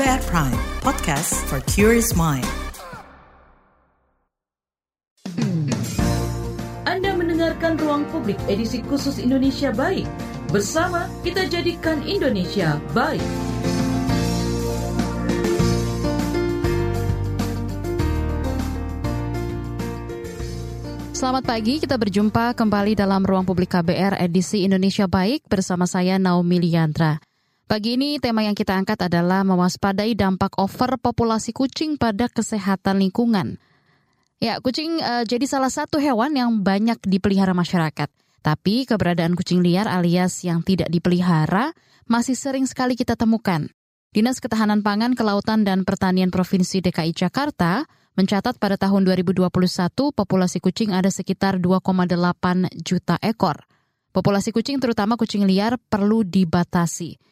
KBR Prime, podcast for curious mind. Anda mendengarkan Ruang Publik edisi khusus Indonesia Baik. Bersama kita jadikan Indonesia baik. Selamat pagi, kita berjumpa kembali dalam Ruang Publik KBR edisi Indonesia Baik bersama saya Naomi Liandra. Pagi ini tema yang kita angkat adalah mewaspadai dampak over populasi kucing pada kesehatan lingkungan. Ya, kucing uh, jadi salah satu hewan yang banyak dipelihara masyarakat. Tapi keberadaan kucing liar alias yang tidak dipelihara masih sering sekali kita temukan. Dinas Ketahanan Pangan, Kelautan, dan Pertanian Provinsi DKI Jakarta mencatat pada tahun 2021 populasi kucing ada sekitar 2,8 juta ekor. Populasi kucing terutama kucing liar perlu dibatasi.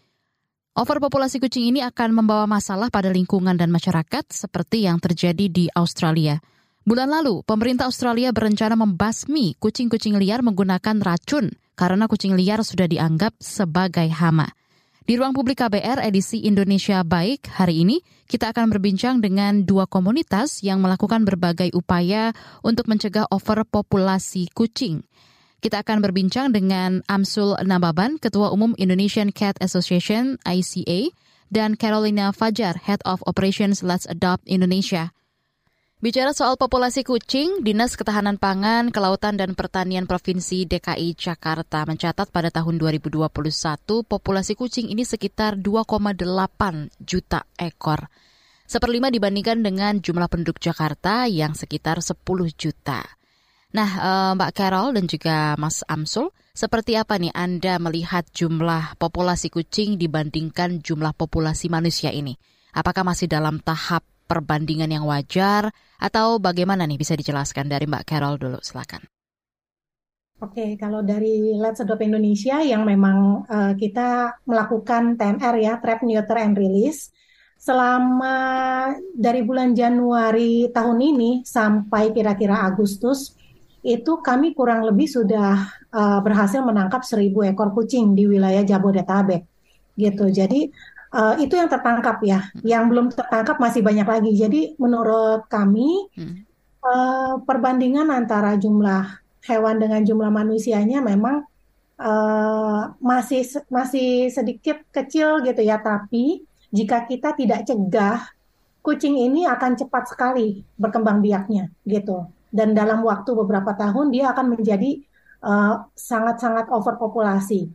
Overpopulasi kucing ini akan membawa masalah pada lingkungan dan masyarakat seperti yang terjadi di Australia. Bulan lalu, pemerintah Australia berencana membasmi kucing-kucing liar menggunakan racun karena kucing liar sudah dianggap sebagai hama. Di ruang publik KBR edisi Indonesia Baik hari ini, kita akan berbincang dengan dua komunitas yang melakukan berbagai upaya untuk mencegah overpopulasi kucing. Kita akan berbincang dengan Amsul Nababan, Ketua Umum Indonesian Cat Association ICA, dan Carolina Fajar, Head of Operations Let's Adopt Indonesia. Bicara soal populasi kucing, Dinas Ketahanan Pangan, Kelautan dan Pertanian Provinsi DKI Jakarta mencatat pada tahun 2021 populasi kucing ini sekitar 2,8 juta ekor. Seperlima dibandingkan dengan jumlah penduduk Jakarta yang sekitar 10 juta. Nah, eh, Mbak Carol dan juga Mas Amsul, seperti apa nih Anda melihat jumlah populasi kucing dibandingkan jumlah populasi manusia ini? Apakah masih dalam tahap perbandingan yang wajar atau bagaimana nih bisa dijelaskan dari Mbak Carol dulu silakan. Oke, kalau dari Let's Adopt Indonesia yang memang uh, kita melakukan TNR ya, Trap, Neuter, and Release, selama dari bulan Januari tahun ini sampai kira-kira Agustus, itu kami kurang lebih sudah uh, berhasil menangkap seribu ekor kucing di wilayah Jabodetabek. Gitu. Jadi uh, itu yang tertangkap ya. Yang belum tertangkap masih banyak lagi. Jadi menurut kami hmm. uh, perbandingan antara jumlah hewan dengan jumlah manusianya memang uh, masih masih sedikit kecil gitu ya. Tapi jika kita tidak cegah, kucing ini akan cepat sekali berkembang biaknya gitu. Dan dalam waktu beberapa tahun dia akan menjadi sangat-sangat uh, overpopulasi.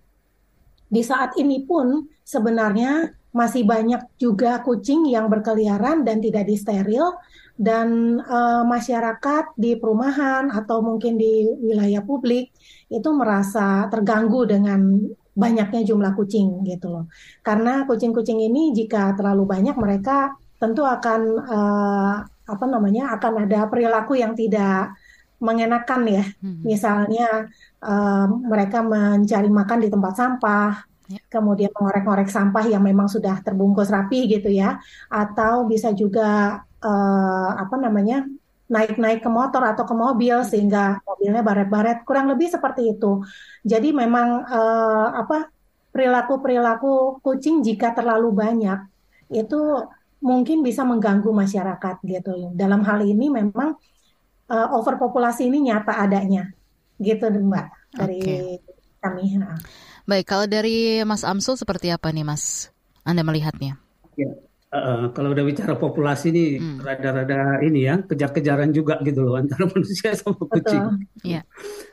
Di saat ini pun sebenarnya masih banyak juga kucing yang berkeliaran dan tidak disteril dan uh, masyarakat di perumahan atau mungkin di wilayah publik itu merasa terganggu dengan banyaknya jumlah kucing gitu loh. Karena kucing-kucing ini jika terlalu banyak mereka tentu akan uh, apa namanya akan ada perilaku yang tidak mengenakan ya. Hmm. Misalnya uh, mereka mencari makan di tempat sampah Ya. kemudian mengorek-ngorek sampah yang memang sudah terbungkus rapi gitu ya, atau bisa juga uh, apa namanya naik-naik ke motor atau ke mobil hmm. sehingga mobilnya baret-baret, kurang lebih seperti itu. Jadi memang uh, apa perilaku-perilaku kucing jika terlalu banyak itu mungkin bisa mengganggu masyarakat gitu. Dalam hal ini memang uh, overpopulasi ini nyata adanya, gitu Mbak dari okay. kami. Baik, kalau dari Mas Amsul seperti apa nih Mas? Anda melihatnya? Ya, uh, kalau udah bicara populasi ini hmm. rada-rada ini ya kejar-kejaran juga gitu loh antara manusia sama kucing. Iya.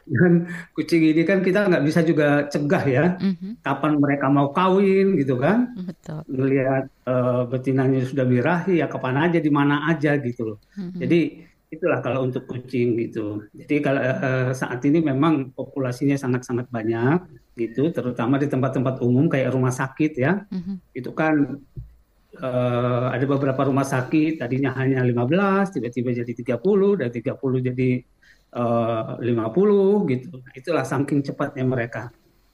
Dan kucing ini kan kita nggak bisa juga cegah ya mm-hmm. kapan mereka mau kawin gitu kan. Betul. Melihat uh, betinanya sudah birahi ya kapan aja di mana aja gitu loh. Mm-hmm. Jadi itulah kalau untuk kucing gitu. Jadi kalau uh, saat ini memang populasinya sangat-sangat banyak gitu, terutama di tempat-tempat umum kayak rumah sakit ya. Mm-hmm. Itu kan uh, ada beberapa rumah sakit tadinya hanya 15, tiba-tiba jadi 30 dan 30 jadi uh, 50 gitu. Nah, itulah saking cepatnya mereka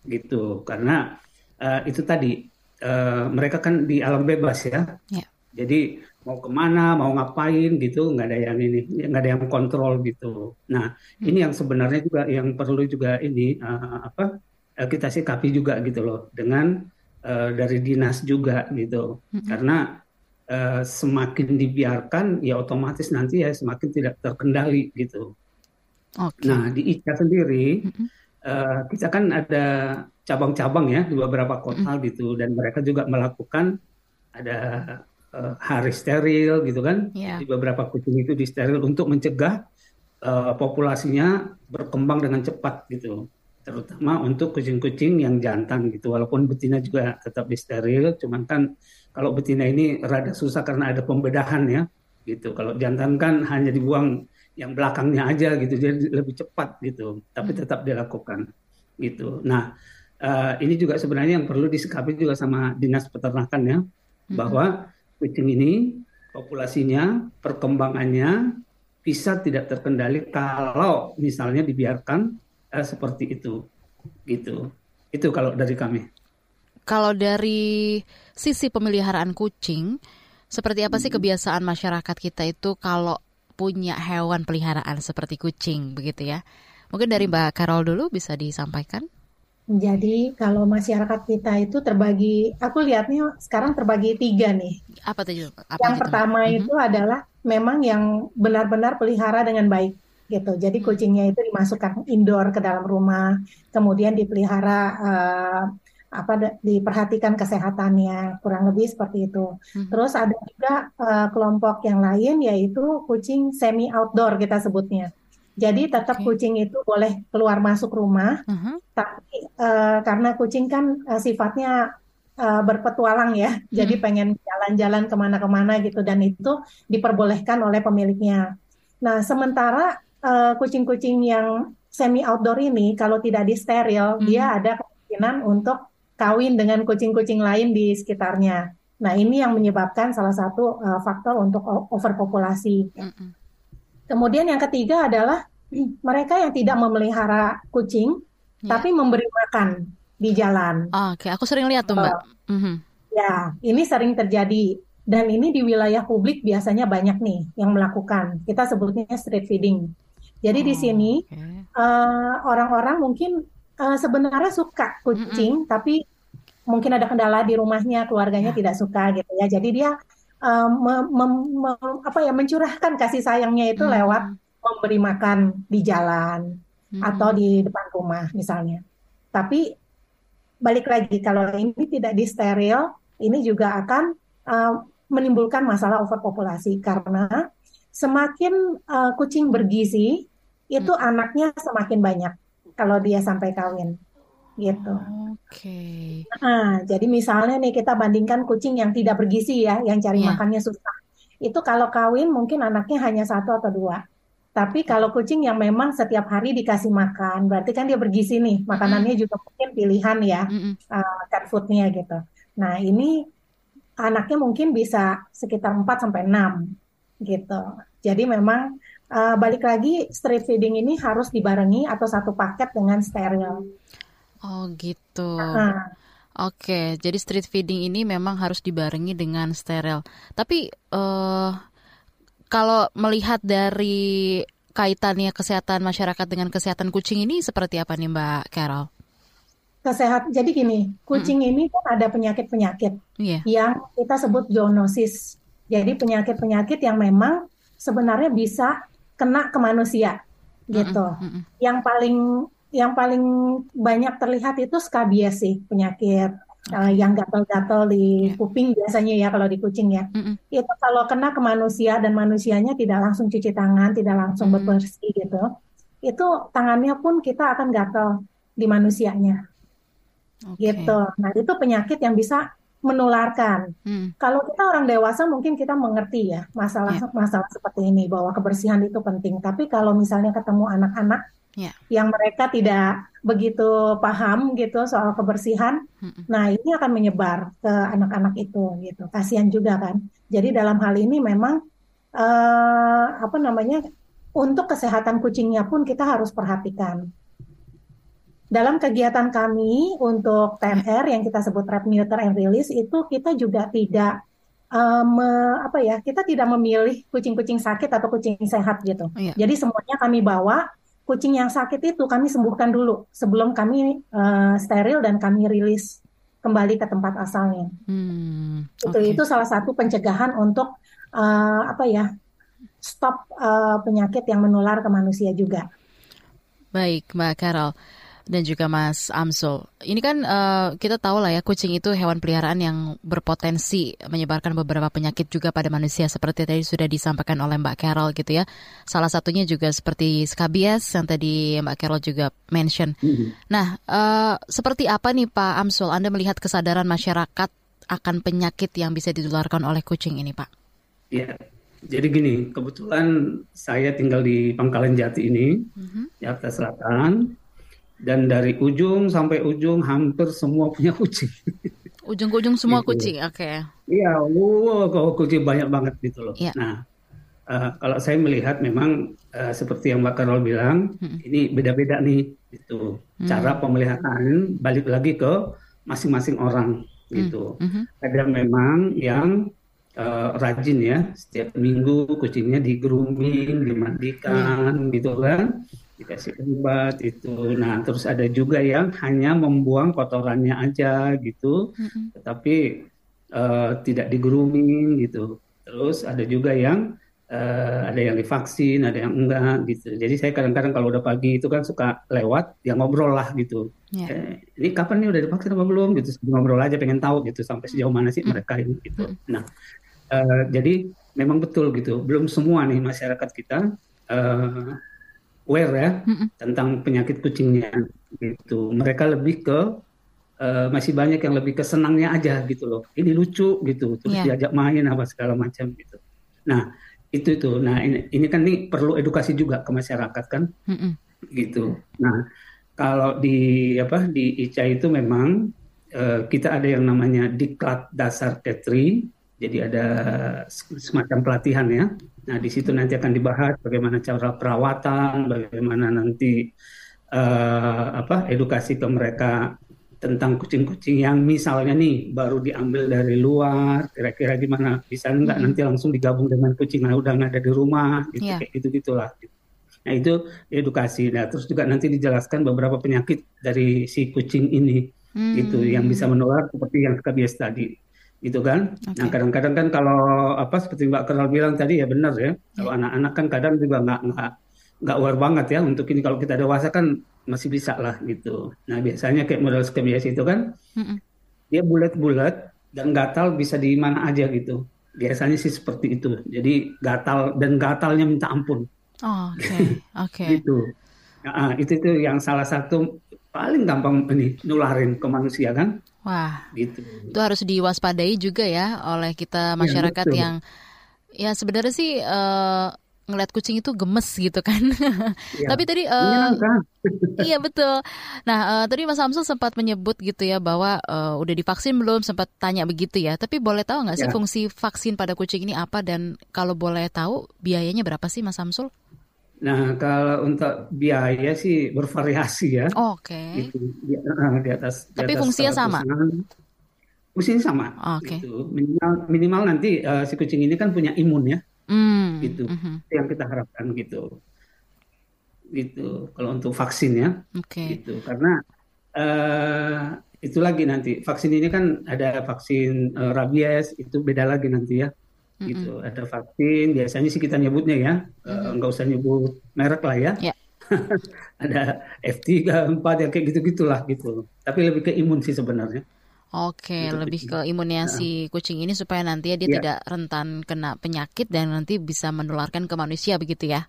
gitu. Karena uh, itu tadi uh, mereka kan di alam bebas ya. Yeah. Jadi mau ke mana, mau ngapain gitu, nggak ada yang ini, nggak ada yang kontrol gitu. Nah, hmm. ini yang sebenarnya juga yang perlu juga ini uh, apa uh, kita sikapi juga gitu loh dengan uh, dari dinas juga gitu, hmm. karena uh, semakin dibiarkan ya otomatis nanti ya semakin tidak terkendali gitu. Okay. Nah di ICA sendiri mm -hmm. uh, kita kan ada cabang-cabang ya di beberapa kota mm -hmm. gitu dan mereka juga melakukan ada uh, hari steril gitu kan yeah. di beberapa kucing itu di steril untuk mencegah uh, populasinya berkembang dengan cepat gitu terutama untuk kucing-kucing yang jantan gitu walaupun betina juga tetap di steril cuman kan kalau betina ini rada susah karena ada pembedahan ya gitu kalau jantan kan hanya dibuang yang belakangnya aja gitu jadi lebih cepat gitu tapi hmm. tetap dilakukan gitu nah uh, ini juga sebenarnya yang perlu disikapi juga sama dinas peternakan ya hmm. bahwa kucing ini populasinya perkembangannya bisa tidak terkendali kalau misalnya dibiarkan seperti itu gitu itu kalau dari kami kalau dari sisi pemeliharaan kucing seperti apa sih hmm. kebiasaan masyarakat kita itu kalau punya hewan peliharaan seperti kucing begitu ya mungkin dari Mbak Carol dulu bisa disampaikan jadi kalau masyarakat kita itu terbagi, aku lihatnya sekarang terbagi tiga nih. Apa tuh? Apa yang gitu? pertama mm -hmm. itu adalah memang yang benar-benar pelihara dengan baik gitu. Jadi hmm. kucingnya itu dimasukkan indoor ke dalam rumah, kemudian dipelihara uh, apa diperhatikan kesehatannya, kurang lebih seperti itu. Hmm. Terus ada juga uh, kelompok yang lain yaitu kucing semi outdoor kita sebutnya. Jadi tetap okay. kucing itu boleh keluar masuk rumah, uh hmm. -huh. tapi uh, karena kucing kan uh, sifatnya uh, berpetualang ya, hmm. jadi pengen jalan-jalan ke mana-kemana gitu dan itu diperbolehkan oleh pemiliknya. Nah sementara Eh, kucing-kucing uh, yang semi outdoor ini kalau tidak di steril hmm. dia ada kemungkinan untuk kawin dengan kucing-kucing lain di sekitarnya. Nah ini yang menyebabkan salah satu uh, faktor untuk overpopulasi. Hmm. Kemudian yang ketiga adalah mereka yang tidak memelihara kucing yeah. tapi memberi makan di jalan. Oh, Oke, okay. aku sering lihat tuh mbak. Uh, mm -hmm. Ya, ini sering terjadi dan ini di wilayah publik biasanya banyak nih yang melakukan. Kita sebutnya street feeding. Jadi oh, di sini okay. uh, eh, orang-orang mungkin uh, sebenarnya suka kucing, mm -mm. tapi mungkin ada kendala di rumahnya, keluarganya yeah. tidak suka gitu ya. Jadi dia uh, me, me, me, apa ya mencurahkan kasih sayangnya itu mm. lewat memberi makan di jalan mm. atau di depan rumah misalnya. Tapi balik lagi kalau ini tidak disteril, ini juga akan uh, menimbulkan masalah overpopulasi karena semakin uh, kucing bergizi itu hmm. anaknya semakin banyak kalau dia sampai kawin gitu. Oke. Okay. Nah, jadi misalnya nih kita bandingkan kucing yang tidak bergizi ya, yang cari yeah. makannya susah. Itu kalau kawin mungkin anaknya hanya satu atau dua. Tapi kalau kucing yang memang setiap hari dikasih makan, berarti kan dia bergizi nih. Makanannya mm. juga mungkin pilihan ya, mm -hmm. uh, cat foodnya gitu. Nah ini anaknya mungkin bisa sekitar 4 sampai enam gitu. Jadi memang uh, balik lagi street feeding ini harus dibarengi atau satu paket dengan steril. Oh gitu. Nah. Oke, jadi street feeding ini memang harus dibarengi dengan steril. Tapi uh, kalau melihat dari kaitannya kesehatan masyarakat dengan kesehatan kucing ini seperti apa nih Mbak Carol? Kesehat. Jadi gini, kucing hmm. ini kan ada penyakit-penyakit yeah. yang kita sebut zoonosis. Jadi penyakit-penyakit yang memang sebenarnya bisa kena ke manusia gitu. Mm -mm. Yang paling yang paling banyak terlihat itu skabies sih penyakit uh, yang gatal-gatal di yeah. kuping biasanya ya kalau di kucing ya. Mm -mm. Itu kalau kena ke manusia dan manusianya tidak langsung cuci tangan, tidak langsung mm -mm. bersih gitu. Itu tangannya pun kita akan gatal di manusianya. Okay. Gitu. Nah, itu penyakit yang bisa menularkan. Hmm. Kalau kita orang dewasa mungkin kita mengerti ya masalah yeah. masalah seperti ini bahwa kebersihan itu penting. Tapi kalau misalnya ketemu anak-anak yeah. yang mereka tidak begitu paham gitu soal kebersihan, hmm. nah ini akan menyebar ke anak-anak itu gitu. Kasihan juga kan. Jadi dalam hal ini memang uh, apa namanya untuk kesehatan kucingnya pun kita harus perhatikan dalam kegiatan kami untuk TNR yang kita sebut trap neuter and release itu kita juga tidak um, apa ya kita tidak memilih kucing-kucing sakit atau kucing sehat gitu. Iya. Jadi semuanya kami bawa kucing yang sakit itu kami sembuhkan dulu sebelum kami uh, steril dan kami rilis kembali ke tempat asalnya. Hmm, itu okay. itu salah satu pencegahan untuk uh, apa ya stop uh, penyakit yang menular ke manusia juga. Baik, Mbak Carol dan juga Mas Amsul. Ini kan uh, kita tahu lah ya kucing itu hewan peliharaan yang berpotensi menyebarkan beberapa penyakit juga pada manusia seperti tadi sudah disampaikan oleh Mbak Carol gitu ya. Salah satunya juga seperti skabies yang tadi Mbak Carol juga mention. Mm-hmm. Nah, uh, seperti apa nih Pak Amsul Anda melihat kesadaran masyarakat akan penyakit yang bisa ditularkan oleh kucing ini, Pak? Ya, jadi gini, kebetulan saya tinggal di Pangkalan Jati ini, mm-hmm. Jakarta Selatan dan dari ujung sampai ujung hampir semua punya kucing. Ujung ke ujung semua gitu. kucing, oke. Okay. Iya, wow, kalau kucing banyak banget gitu loh. Yeah. Nah, uh, kalau saya melihat memang uh, seperti yang Mbak Karol bilang, hmm. ini beda-beda nih, gitu. Hmm. Cara pemeliharaan balik lagi ke masing-masing orang, gitu. Hmm. Hmm. Ada memang yang uh, rajin ya, setiap minggu kucingnya di grooming, dimandikan, hmm. gitu kan dikasih obat itu. Nah, terus ada juga yang hanya membuang kotorannya aja gitu, mm-hmm. tetapi uh, tidak di grooming gitu. Terus ada juga yang uh, ada yang divaksin, ada yang enggak gitu. Jadi saya kadang-kadang kalau udah pagi itu kan suka lewat, ya ngobrol lah gitu. Yeah. Eh, ini kapan nih udah divaksin apa belum gitu? Ngobrol aja pengen tahu gitu sampai sejauh mana sih mm-hmm. mereka ini gitu. Mm-hmm. Nah, uh, jadi memang betul gitu. Belum semua nih masyarakat kita uh, aware ya mm-hmm. tentang penyakit kucingnya gitu. Mereka lebih ke uh, masih banyak yang lebih ke senangnya aja gitu loh. Ini lucu gitu, terus yeah. diajak main apa segala macam gitu. Nah itu itu. Nah ini, ini kan nih perlu edukasi juga ke masyarakat kan, mm-hmm. gitu. Nah kalau di apa di ICA itu memang uh, kita ada yang namanya diklat dasar Tetri jadi ada semacam pelatihan ya. Nah di situ nanti akan dibahas bagaimana cara perawatan, bagaimana nanti uh, apa edukasi ke mereka tentang kucing-kucing yang misalnya nih baru diambil dari luar, kira-kira gimana bisa nggak nanti langsung digabung dengan kucing yang udah ada di rumah, gitu yeah. kayak gitu gitulah. Nah itu edukasi. Nah terus juga nanti dijelaskan beberapa penyakit dari si kucing ini, hmm. gitu yang bisa menular seperti yang biasa tadi gitu kan. Okay. Nah kadang-kadang kan kalau apa seperti Mbak Kenal bilang tadi ya benar ya. Kalau anak anak-anak kan kadang juga nggak nggak nggak aware banget ya untuk ini kalau kita dewasa kan masih bisa lah gitu. Nah biasanya kayak model biasa itu kan mm-hmm. dia bulat-bulat dan gatal bisa di mana aja gitu. Biasanya sih seperti itu. Jadi gatal dan gatalnya minta ampun. Oh, oke, okay. oke. Okay. gitu. Nah, itu itu yang salah satu paling gampang ini nularin ke manusia kan. Wah, gitu. Itu harus diwaspadai juga ya oleh kita iya, masyarakat ya, yang ya sebenarnya sih uh, ngeliat kucing itu gemes gitu kan. Ya, Tapi tadi uh, iya betul. Nah uh, tadi Mas Samsul sempat menyebut gitu ya bahwa uh, udah divaksin belum sempat tanya begitu ya. Tapi boleh tahu nggak sih ya. fungsi vaksin pada kucing ini apa dan kalau boleh tahu biayanya berapa sih Mas Samsul? Nah, kalau untuk biaya sih bervariasi ya. Oke. Okay. Itu di, di atas. Tapi di atas fungsinya sama. Fungsinya sama. Oke. Okay. Gitu. Minimal, minimal nanti uh, si kucing ini kan punya imun ya. Mm. Gitu. Mm -hmm. Itu yang kita harapkan gitu. Gitu. Kalau untuk vaksin ya. Oke. Okay. Gitu. Karena uh, itu lagi nanti vaksin ini kan ada vaksin uh, rabies itu beda lagi nanti ya mm-hmm. gitu. Ada vaksin, biasanya sih kita nyebutnya ya, mm-hmm. nggak usah nyebut merek lah ya. Yeah. ada F3, 4 ya kayak gitu-gitulah gitu. Tapi lebih ke imun sih sebenarnya. Oke, gitu, lebih ke imunnya nah. si kucing ini supaya nanti dia yeah. tidak rentan kena penyakit dan nanti bisa menularkan ke manusia begitu ya.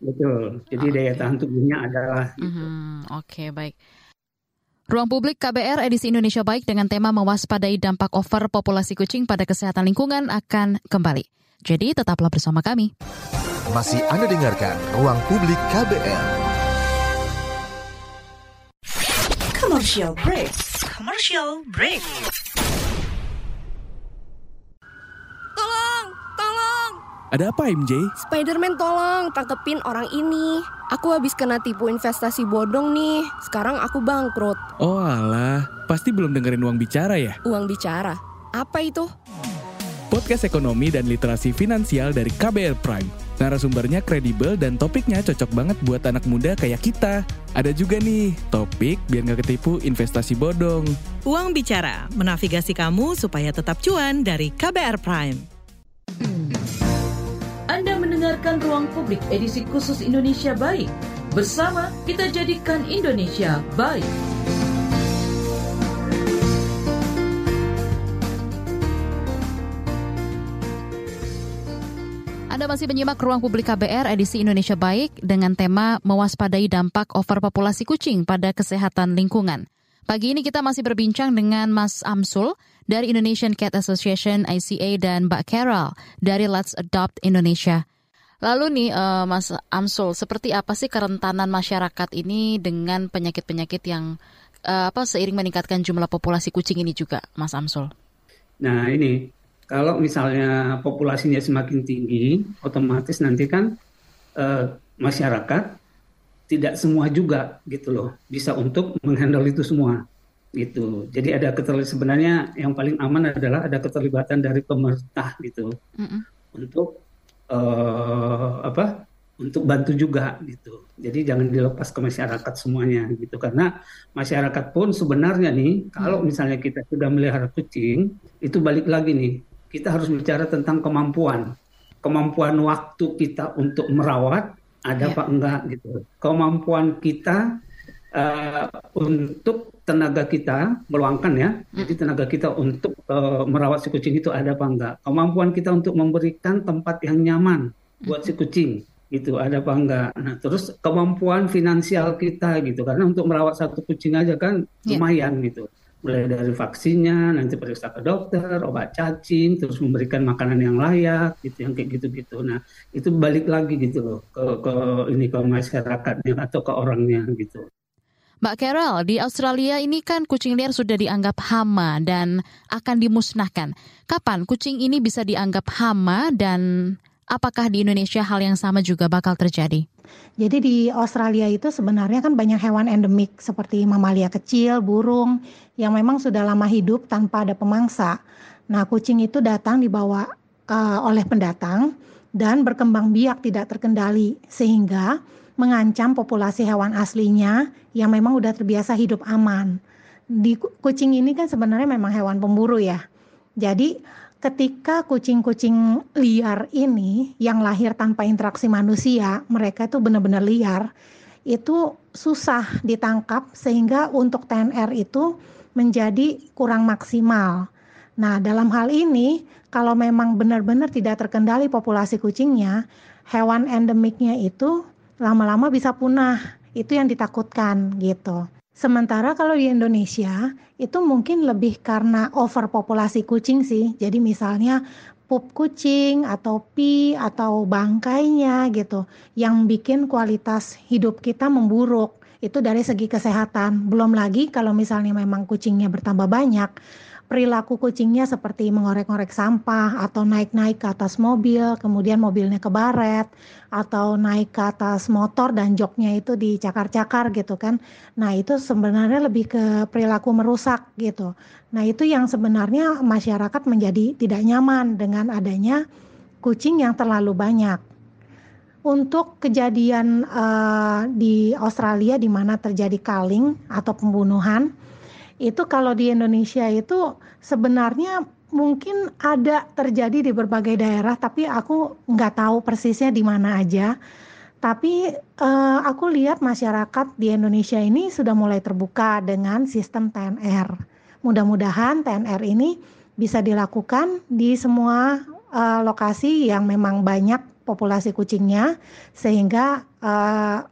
Betul. Jadi okay. daya tahan tubuhnya adalah. Gitu. Mm-hmm. Oke, okay, baik. Ruang Publik KBR edisi Indonesia Baik dengan tema mewaspadai dampak over populasi kucing pada kesehatan lingkungan akan kembali. Jadi tetaplah bersama kami. Masih Anda dengarkan Ruang Publik KBR. Commercial break. Commercial break. Ada apa MJ? Spiderman tolong tangkepin orang ini. Aku habis kena tipu investasi bodong nih. Sekarang aku bangkrut. Oh alah, pasti belum dengerin uang bicara ya? Uang bicara? Apa itu? Podcast ekonomi dan literasi finansial dari KBR Prime Narasumbernya kredibel dan topiknya cocok banget buat anak muda kayak kita. Ada juga nih, topik biar nggak ketipu investasi bodong. Uang Bicara, menavigasi kamu supaya tetap cuan dari KBR Prime. Mendengarkan Ruang Publik edisi khusus Indonesia Baik. Bersama kita jadikan Indonesia baik. Anda masih menyimak Ruang Publik KBR edisi Indonesia Baik dengan tema mewaspadai dampak overpopulasi kucing pada kesehatan lingkungan. Pagi ini kita masih berbincang dengan Mas Amsul dari Indonesian Cat Association ICA dan Mbak Carol dari Let's Adopt Indonesia. Lalu nih uh, Mas Amsul, seperti apa sih kerentanan masyarakat ini dengan penyakit-penyakit yang uh, apa seiring meningkatkan jumlah populasi kucing ini juga, Mas Amsul? Nah ini kalau misalnya populasinya semakin tinggi, otomatis nanti kan eh, masyarakat tidak semua juga gitu loh bisa untuk menghandle itu semua gitu. Jadi ada keterlibatan sebenarnya yang paling aman adalah ada keterlibatan dari pemerintah gitu mm -mm. untuk uh, apa? Untuk bantu juga gitu. Jadi jangan dilepas ke masyarakat semuanya gitu karena masyarakat pun sebenarnya nih kalau misalnya kita sudah melihara kucing itu balik lagi nih kita harus bicara tentang kemampuan. Kemampuan waktu kita untuk merawat ada ya. apa enggak gitu. Kemampuan kita uh, untuk tenaga kita meluangkan ya. Jadi tenaga kita untuk uh, merawat si kucing itu ada apa enggak. Kemampuan kita untuk memberikan tempat yang nyaman buat si kucing itu ada apa enggak. Nah, terus kemampuan finansial kita gitu. Karena untuk merawat satu kucing aja kan ya. lumayan gitu mulai dari vaksinnya, nanti periksa ke dokter, obat cacing, terus memberikan makanan yang layak, gitu, yang kayak gitu-gitu. Nah, itu balik lagi gitu loh ke, ke ini ke masyarakatnya atau ke orangnya gitu. Mbak Carol, di Australia ini kan kucing liar sudah dianggap hama dan akan dimusnahkan. Kapan kucing ini bisa dianggap hama dan apakah di Indonesia hal yang sama juga bakal terjadi? Jadi di Australia itu sebenarnya kan banyak hewan endemik seperti mamalia kecil, burung yang memang sudah lama hidup tanpa ada pemangsa. Nah, kucing itu datang dibawa uh, oleh pendatang dan berkembang biak tidak terkendali sehingga mengancam populasi hewan aslinya yang memang sudah terbiasa hidup aman. Di kucing ini kan sebenarnya memang hewan pemburu ya. Jadi ketika kucing-kucing liar ini yang lahir tanpa interaksi manusia, mereka itu benar-benar liar, itu susah ditangkap sehingga untuk TNR itu menjadi kurang maksimal. Nah, dalam hal ini kalau memang benar-benar tidak terkendali populasi kucingnya, hewan endemiknya itu lama-lama bisa punah. Itu yang ditakutkan gitu. Sementara kalau di Indonesia itu mungkin lebih karena overpopulasi kucing sih. Jadi misalnya pup kucing atau pi atau bangkainya gitu yang bikin kualitas hidup kita memburuk. Itu dari segi kesehatan. Belum lagi kalau misalnya memang kucingnya bertambah banyak, perilaku kucingnya seperti mengorek-ngorek sampah atau naik-naik ke atas mobil, kemudian mobilnya kebaret atau naik ke atas motor dan joknya itu dicakar-cakar gitu kan. Nah, itu sebenarnya lebih ke perilaku merusak gitu. Nah, itu yang sebenarnya masyarakat menjadi tidak nyaman dengan adanya kucing yang terlalu banyak. Untuk kejadian uh, di Australia di mana terjadi culling atau pembunuhan, itu kalau di Indonesia itu sebenarnya mungkin ada terjadi di berbagai daerah tapi aku nggak tahu persisnya di mana aja. Tapi uh, aku lihat masyarakat di Indonesia ini sudah mulai terbuka dengan sistem TNR mudah-mudahan TNR ini bisa dilakukan di semua uh, lokasi yang memang banyak populasi kucingnya sehingga uh,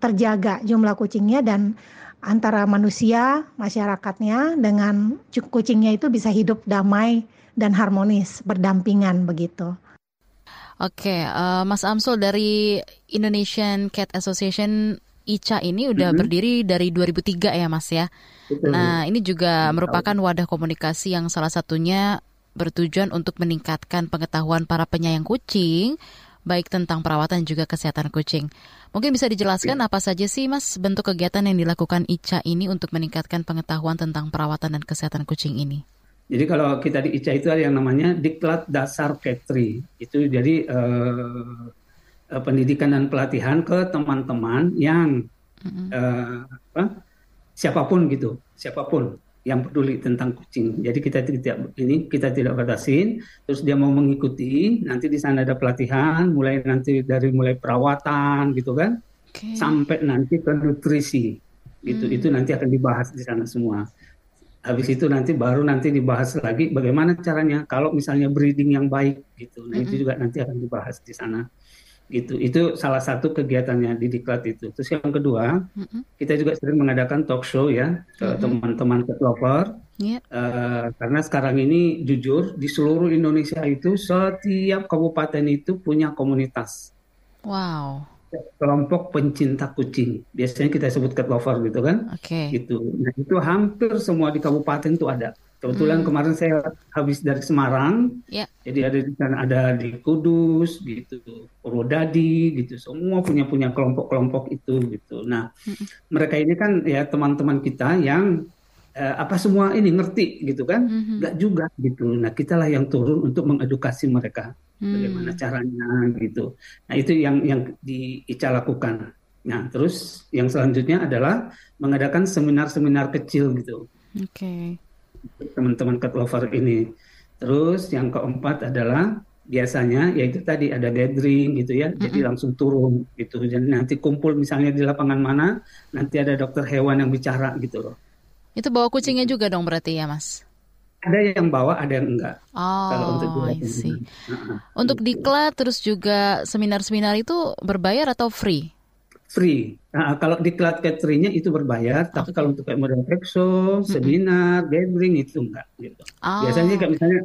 terjaga jumlah kucingnya dan antara manusia, masyarakatnya dengan kucingnya itu bisa hidup damai dan harmonis, berdampingan begitu. Oke, uh, Mas Amsul dari Indonesian Cat Association ICA ini udah mm -hmm. berdiri dari 2003 ya Mas ya. Betul. Nah ini juga merupakan wadah komunikasi yang salah satunya bertujuan untuk meningkatkan pengetahuan para penyayang kucing baik tentang perawatan juga kesehatan kucing. Mungkin bisa dijelaskan ya. apa saja sih Mas bentuk kegiatan yang dilakukan ICA ini untuk meningkatkan pengetahuan tentang perawatan dan kesehatan kucing ini? Jadi kalau kita di ICA itu ada yang namanya Diklat Dasar Petri. Itu jadi eh, uh, pendidikan dan pelatihan ke teman-teman yang mm-hmm. uh, apa, siapa pun gitu, siapa pun yang peduli tentang kucing. Jadi kita tidak ini kita tidak batasin. Terus dia mau mengikuti, nanti di sana ada pelatihan, mulai nanti dari mulai perawatan gitu kan, okay. sampai nanti ke nutrisi gitu. Hmm. Itu nanti akan dibahas di sana semua. Habis itu nanti baru nanti dibahas lagi bagaimana caranya kalau misalnya breeding yang baik gitu. Nah, -hmm. itu juga nanti akan dibahas di sana gitu. Itu salah satu kegiatannya di diklat itu. Terus yang kedua mm-hmm. kita juga sering mengadakan talk show ya ke mm-hmm. teman-teman ketlover yeah. uh, karena sekarang ini jujur di seluruh Indonesia itu setiap kabupaten itu punya komunitas. Wow. Kelompok pencinta kucing. Biasanya kita sebut cat lover gitu kan? Okay. gitu. Nah itu hampir semua di kabupaten itu ada Kebetulan hmm. kemarin saya habis dari Semarang, yeah. jadi ada di ada di Kudus, gitu, Purwodadi, gitu, semua punya punya kelompok-kelompok itu, gitu. Nah, hmm. mereka ini kan ya teman-teman kita yang eh, apa semua ini ngerti, gitu kan? Hmm. Gak juga, gitu. Nah, kitalah yang turun untuk mengedukasi mereka, hmm. bagaimana caranya, gitu. Nah, itu yang yang di Ica lakukan. Nah, terus yang selanjutnya adalah mengadakan seminar-seminar kecil, gitu. Oke. Okay teman-teman cat lover ini. Terus yang keempat adalah biasanya yaitu tadi ada gathering gitu ya, mm-hmm. jadi langsung turun gitu. Jadi nanti kumpul misalnya di lapangan mana, nanti ada dokter hewan yang bicara gitu loh. Itu bawa kucingnya juga dong berarti ya, Mas? Ada yang bawa, ada yang enggak. Oh, Kalau untuk I see. Nah, untuk diklat terus juga seminar-seminar itu berbayar atau free? Free. Nah, kalau di cloud cateringnya itu berbayar, tapi kalau untuk kayak model exo, seminar, gathering itu enggak gitu. Oh. Biasanya kayak misalnya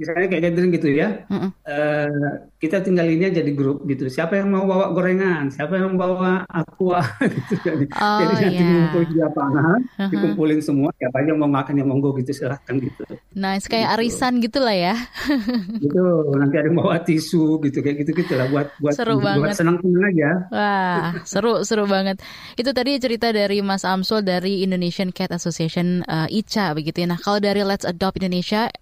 misalnya kayak gathering gitu ya, uh-uh. uh, kita tinggal ini aja di grup gitu. Siapa yang mau bawa gorengan, siapa yang mau bawa aqua, gitu. Jadi, oh, jadi nanti yeah. ngumpul di lapangan, uh-huh. dikumpulin semua. Siapa aja mau makan yang monggo gitu silahkan gitu. Nice kayak gitu. arisan gitulah ya. gitu. Nanti ada yang bawa tisu gitu kayak gitu gitulah buat buat seru buat banget. senang-senang aja. Wah seru seru banget. Itu tadi cerita dari Mas Amsul dari Indonesian Cat Association uh, ICA begitu ya. Nah kalau dari Let's Adopt Indonesia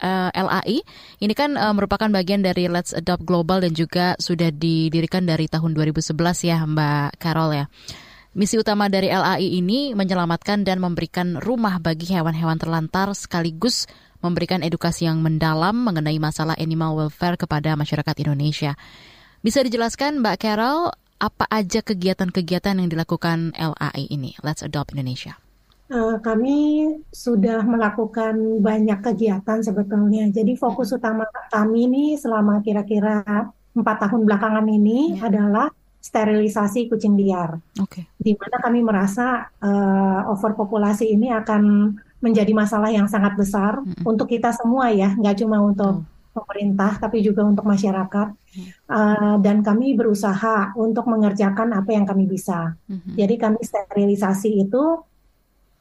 uh, eh, LAI. Ini kan uh, merupakan bagian dari Let's Adopt Global dan juga sudah didirikan dari tahun 2011 ya Mbak Carol ya. Misi utama dari LAI ini menyelamatkan dan memberikan rumah bagi hewan-hewan terlantar sekaligus memberikan edukasi yang mendalam mengenai masalah animal welfare kepada masyarakat Indonesia. Bisa dijelaskan Mbak Carol apa aja kegiatan-kegiatan yang dilakukan LAI ini, Let's Adopt Indonesia? Uh, kami sudah melakukan banyak kegiatan sebetulnya. Jadi fokus utama kami ini selama kira-kira empat tahun belakangan ini ya. adalah sterilisasi kucing liar. Okay. Di mana kami merasa uh, overpopulasi ini akan menjadi masalah yang sangat besar mm -hmm. untuk kita semua ya, nggak cuma untuk mm. pemerintah tapi juga untuk masyarakat. Uh, dan kami berusaha untuk mengerjakan apa yang kami bisa. Mm -hmm. Jadi kami sterilisasi itu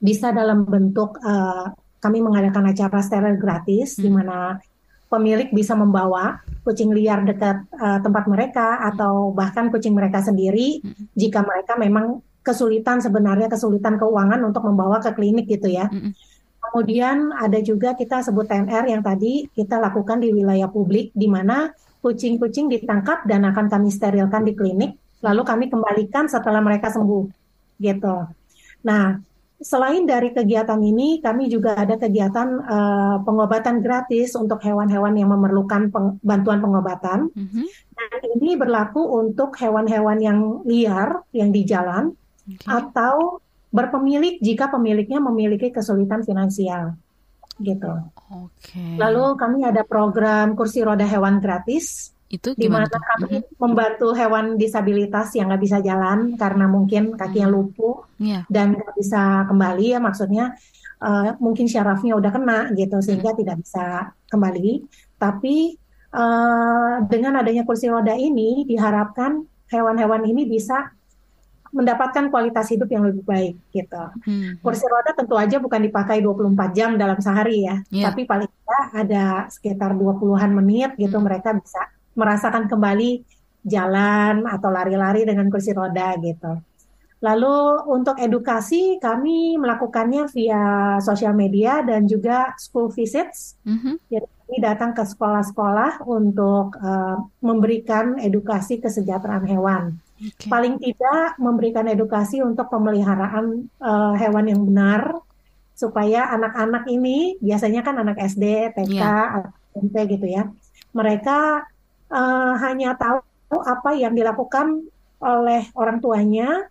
bisa dalam bentuk uh, kami mengadakan acara steril gratis hmm. di mana pemilik bisa membawa kucing liar dekat uh, tempat mereka atau bahkan kucing mereka sendiri hmm. jika mereka memang kesulitan sebenarnya kesulitan keuangan untuk membawa ke klinik gitu ya. Hmm. Kemudian ada juga kita sebut TNR yang tadi kita lakukan di wilayah publik di mana kucing-kucing ditangkap dan akan kami sterilkan di klinik lalu kami kembalikan setelah mereka sembuh gitu. Nah, selain dari kegiatan ini, kami juga ada kegiatan uh, pengobatan gratis untuk hewan-hewan yang memerlukan peng bantuan pengobatan. Mm -hmm. Dan ini berlaku untuk hewan-hewan yang liar yang di jalan okay. atau berpemilik jika pemiliknya memiliki kesulitan finansial, gitu. Okay. Lalu kami ada program kursi roda hewan gratis itu di mana kami mm-hmm. membantu hewan disabilitas yang nggak bisa jalan karena mungkin kakinya mm-hmm. lumpuh yeah. dan nggak bisa kembali ya maksudnya uh, mungkin syarafnya udah kena gitu sehingga mm. tidak bisa kembali. Tapi uh, dengan adanya kursi roda ini diharapkan hewan-hewan ini bisa mendapatkan kualitas hidup yang lebih baik gitu. Hmm. Kursi roda tentu aja bukan dipakai 24 jam dalam sehari ya, yeah. tapi paling tidak ada sekitar 20-an menit gitu hmm. mereka bisa merasakan kembali jalan atau lari-lari dengan kursi roda gitu. Lalu untuk edukasi kami melakukannya via sosial media dan juga school visits. Mm-hmm. Jadi kami datang ke sekolah-sekolah untuk uh, memberikan edukasi kesejahteraan hewan. Okay. Paling tidak memberikan edukasi untuk pemeliharaan uh, hewan yang benar supaya anak-anak ini biasanya kan anak SD, TK, yeah. SMP gitu ya. Mereka uh, hanya tahu apa yang dilakukan oleh orang tuanya,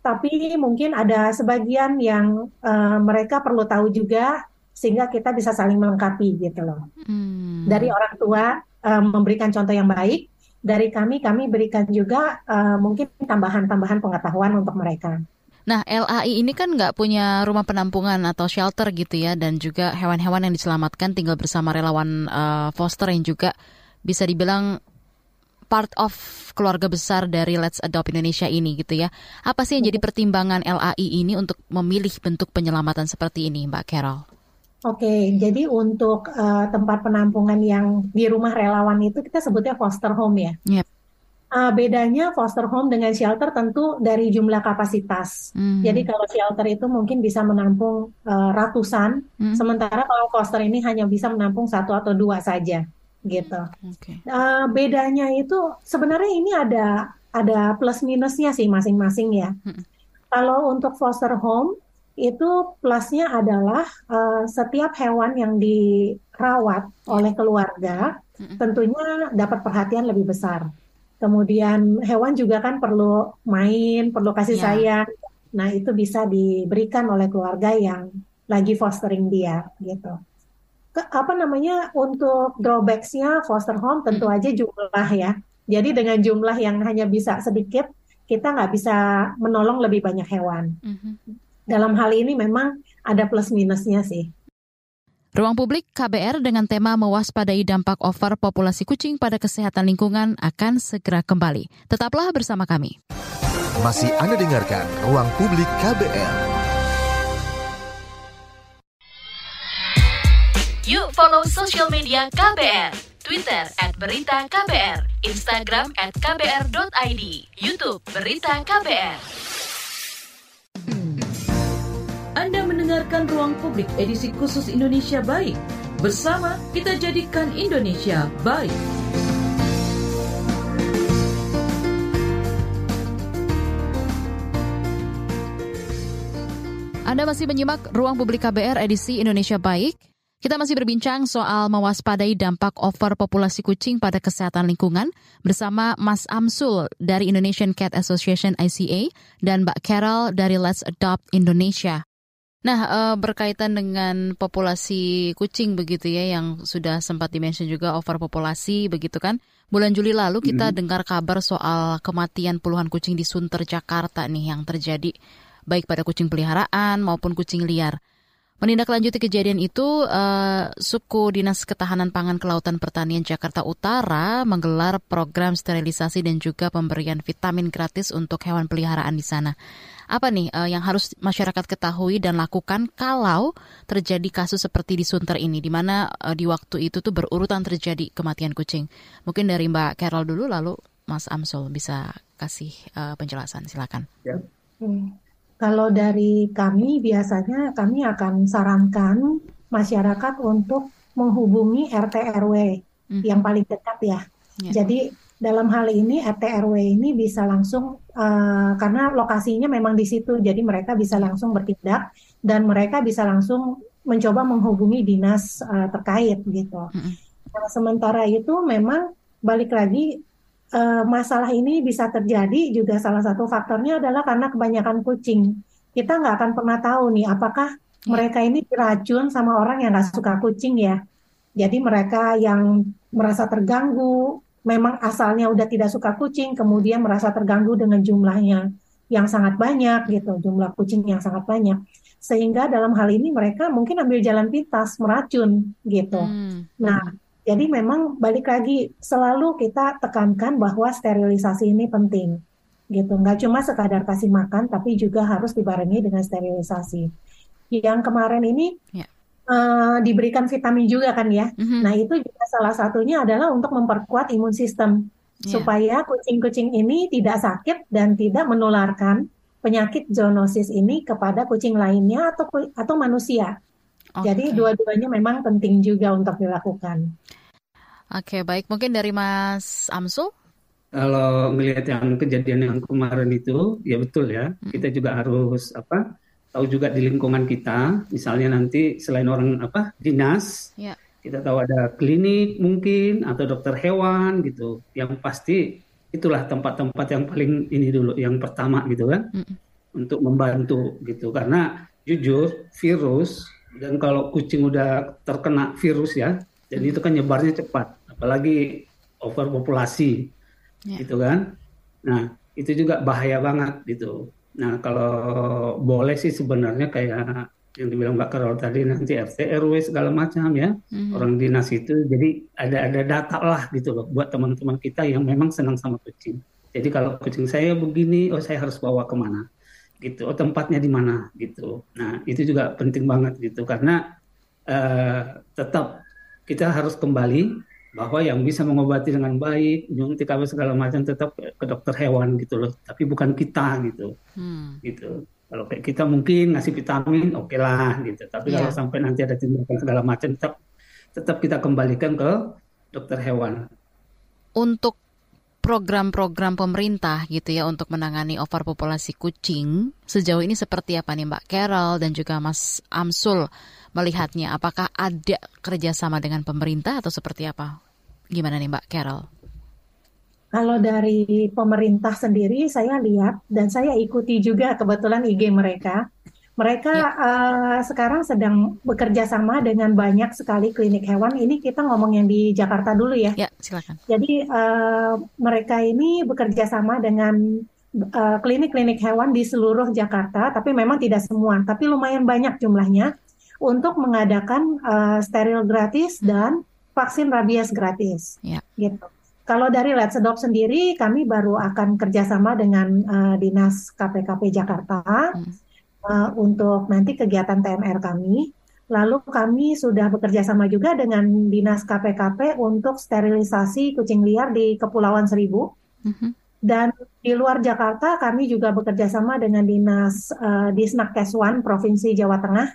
tapi mungkin ada sebagian yang uh, mereka perlu tahu juga sehingga kita bisa saling melengkapi gitu loh. Hmm. Dari orang tua uh, memberikan contoh yang baik, dari kami kami berikan juga uh, mungkin tambahan-tambahan pengetahuan untuk mereka. Nah, LAI ini kan nggak punya rumah penampungan atau shelter gitu ya, dan juga hewan-hewan yang diselamatkan tinggal bersama relawan uh, foster yang juga bisa dibilang part of keluarga besar dari Let's Adopt Indonesia ini gitu ya. Apa sih yang jadi pertimbangan LAI ini untuk memilih bentuk penyelamatan seperti ini, Mbak Carol? Oke, jadi untuk uh, tempat penampungan yang di rumah relawan itu kita sebutnya foster home ya. Yep. Uh, bedanya foster home dengan shelter tentu dari jumlah kapasitas. Mm. Jadi kalau shelter itu mungkin bisa menampung uh, ratusan, mm. sementara kalau foster ini hanya bisa menampung satu atau dua saja, gitu. Okay. Uh, bedanya itu sebenarnya ini ada ada plus minusnya sih masing-masing ya. Mm. Kalau untuk foster home itu plusnya adalah uh, setiap hewan yang dirawat oleh keluarga tentunya dapat perhatian lebih besar. Kemudian hewan juga kan perlu main, perlu kasih yeah. sayang. Nah itu bisa diberikan oleh keluarga yang lagi fostering dia gitu. Ke, apa namanya untuk drawbacksnya foster home tentu aja jumlah ya. Jadi dengan jumlah yang hanya bisa sedikit kita nggak bisa menolong lebih banyak hewan. Mm -hmm dalam hal ini memang ada plus minusnya sih. Ruang publik KBR dengan tema mewaspadai dampak over populasi kucing pada kesehatan lingkungan akan segera kembali. Tetaplah bersama kami. Masih Anda dengarkan Ruang Publik KBR. Yuk follow social media KBR. Twitter at Berita KBR, Instagram at KBR.id, Youtube Berita KBR. Anda mendengarkan Ruang Publik edisi khusus Indonesia Baik. Bersama kita jadikan Indonesia baik. Anda masih menyimak Ruang Publik KBR edisi Indonesia Baik. Kita masih berbincang soal mewaspadai dampak overpopulasi kucing pada kesehatan lingkungan bersama Mas Amsul dari Indonesian Cat Association ICA dan Mbak Carol dari Let's Adopt Indonesia. Nah, uh, berkaitan dengan populasi kucing begitu ya yang sudah sempat dimention juga overpopulasi begitu kan. Bulan Juli lalu kita hmm. dengar kabar soal kematian puluhan kucing di Sunter Jakarta nih yang terjadi baik pada kucing peliharaan maupun kucing liar. Menindaklanjuti kejadian itu, uh, suku Dinas Ketahanan Pangan Kelautan Pertanian Jakarta Utara menggelar program sterilisasi dan juga pemberian vitamin gratis untuk hewan peliharaan di sana. Apa nih uh, yang harus masyarakat ketahui dan lakukan kalau terjadi kasus seperti di Sunter ini, di mana uh, di waktu itu tuh berurutan terjadi kematian kucing? Mungkin dari Mbak Carol dulu, lalu Mas Amsul bisa kasih uh, penjelasan, silakan. Ya. Hmm. Kalau dari kami biasanya kami akan sarankan masyarakat untuk menghubungi RT RW hmm. yang paling dekat ya. ya. Jadi dalam hal ini RT RW ini bisa langsung uh, karena lokasinya memang di situ, jadi mereka bisa langsung bertindak dan mereka bisa langsung mencoba menghubungi dinas uh, terkait gitu. Hmm. Nah, sementara itu memang balik lagi uh, masalah ini bisa terjadi juga salah satu faktornya adalah karena kebanyakan kucing. Kita nggak akan pernah tahu nih apakah ya. mereka ini diracun sama orang yang nggak suka kucing ya. Jadi mereka yang merasa terganggu, memang asalnya udah tidak suka kucing, kemudian merasa terganggu dengan jumlahnya yang sangat banyak gitu, jumlah kucing yang sangat banyak. Sehingga dalam hal ini mereka mungkin ambil jalan pintas, meracun gitu. Hmm. Nah, jadi memang balik lagi selalu kita tekankan bahwa sterilisasi ini penting gitu. Nggak cuma sekadar kasih makan, tapi juga harus dibarengi dengan sterilisasi. Yang kemarin ini. Ya. uh, diberikan vitamin juga kan ya. Mm-hmm. Nah itu juga salah satunya adalah untuk memperkuat imun sistem yeah. supaya kucing-kucing ini tidak sakit dan tidak menularkan penyakit zoonosis ini kepada kucing lainnya atau atau manusia. Okay. Jadi dua-duanya memang penting juga untuk dilakukan. Oke, okay, baik. Mungkin dari Mas Amsul? Kalau melihat yang kejadian yang kemarin itu, ya betul ya. Hmm. Kita juga harus apa? Tahu juga di lingkungan kita, misalnya nanti selain orang apa dinas, yeah. kita tahu ada klinik mungkin atau dokter hewan gitu. Yang pasti itulah tempat-tempat yang paling ini dulu, yang pertama gitu kan, hmm. untuk membantu gitu. Karena jujur virus dan kalau kucing udah terkena virus ya, jadi itu kan nyebarnya cepat, apalagi overpopulasi, yeah. gitu kan. Nah itu juga bahaya banget gitu. Nah kalau boleh sih sebenarnya kayak yang dibilang Mbak Karol tadi nanti RT RW segala macam ya mm-hmm. orang dinas itu jadi ada ada data lah gitu loh buat teman-teman kita yang memang senang sama kucing. Jadi kalau kucing saya begini, oh saya harus bawa ke mana? gitu oh tempatnya di mana gitu nah itu juga penting banget gitu karena uh, tetap kita harus kembali bahwa yang bisa mengobati dengan baik nyuntik apa segala macam tetap ke dokter hewan gitu loh. Tapi bukan kita gitu. Hmm. gitu. Kalau kayak kita mungkin ngasih vitamin oke okay lah gitu. Tapi yeah. kalau sampai nanti ada tindakan segala macam tetap tetap kita kembalikan ke dokter hewan. Untuk program-program pemerintah gitu ya untuk menangani overpopulasi kucing sejauh ini seperti apa nih Mbak Carol dan juga Mas Amsul melihatnya? Apakah ada kerjasama dengan pemerintah atau seperti apa? Gimana nih Mbak Carol? Kalau dari pemerintah sendiri saya lihat dan saya ikuti juga kebetulan IG mereka mereka ya. uh, sekarang sedang bekerja sama dengan banyak sekali klinik hewan. Ini kita ngomong yang di Jakarta dulu ya. Ya, silakan. Jadi uh, mereka ini bekerja sama dengan eh, klinik-klinik uh, hewan di seluruh Jakarta, tapi memang tidak semua, tapi lumayan banyak jumlahnya untuk mengadakan uh, steril gratis hmm. dan vaksin rabies gratis. Ya. Gitu. Kalau dari Let's Adopt sendiri, kami baru akan kerjasama dengan uh, dinas KPKP Jakarta. Hmm uh, untuk nanti kegiatan TMR kami. Lalu kami sudah bekerja sama juga dengan Dinas KPKP untuk sterilisasi kucing liar di Kepulauan Seribu. Mm-hmm. Dan di luar Jakarta kami juga bekerja sama dengan Dinas uh, Disnak Keswan Provinsi Jawa Tengah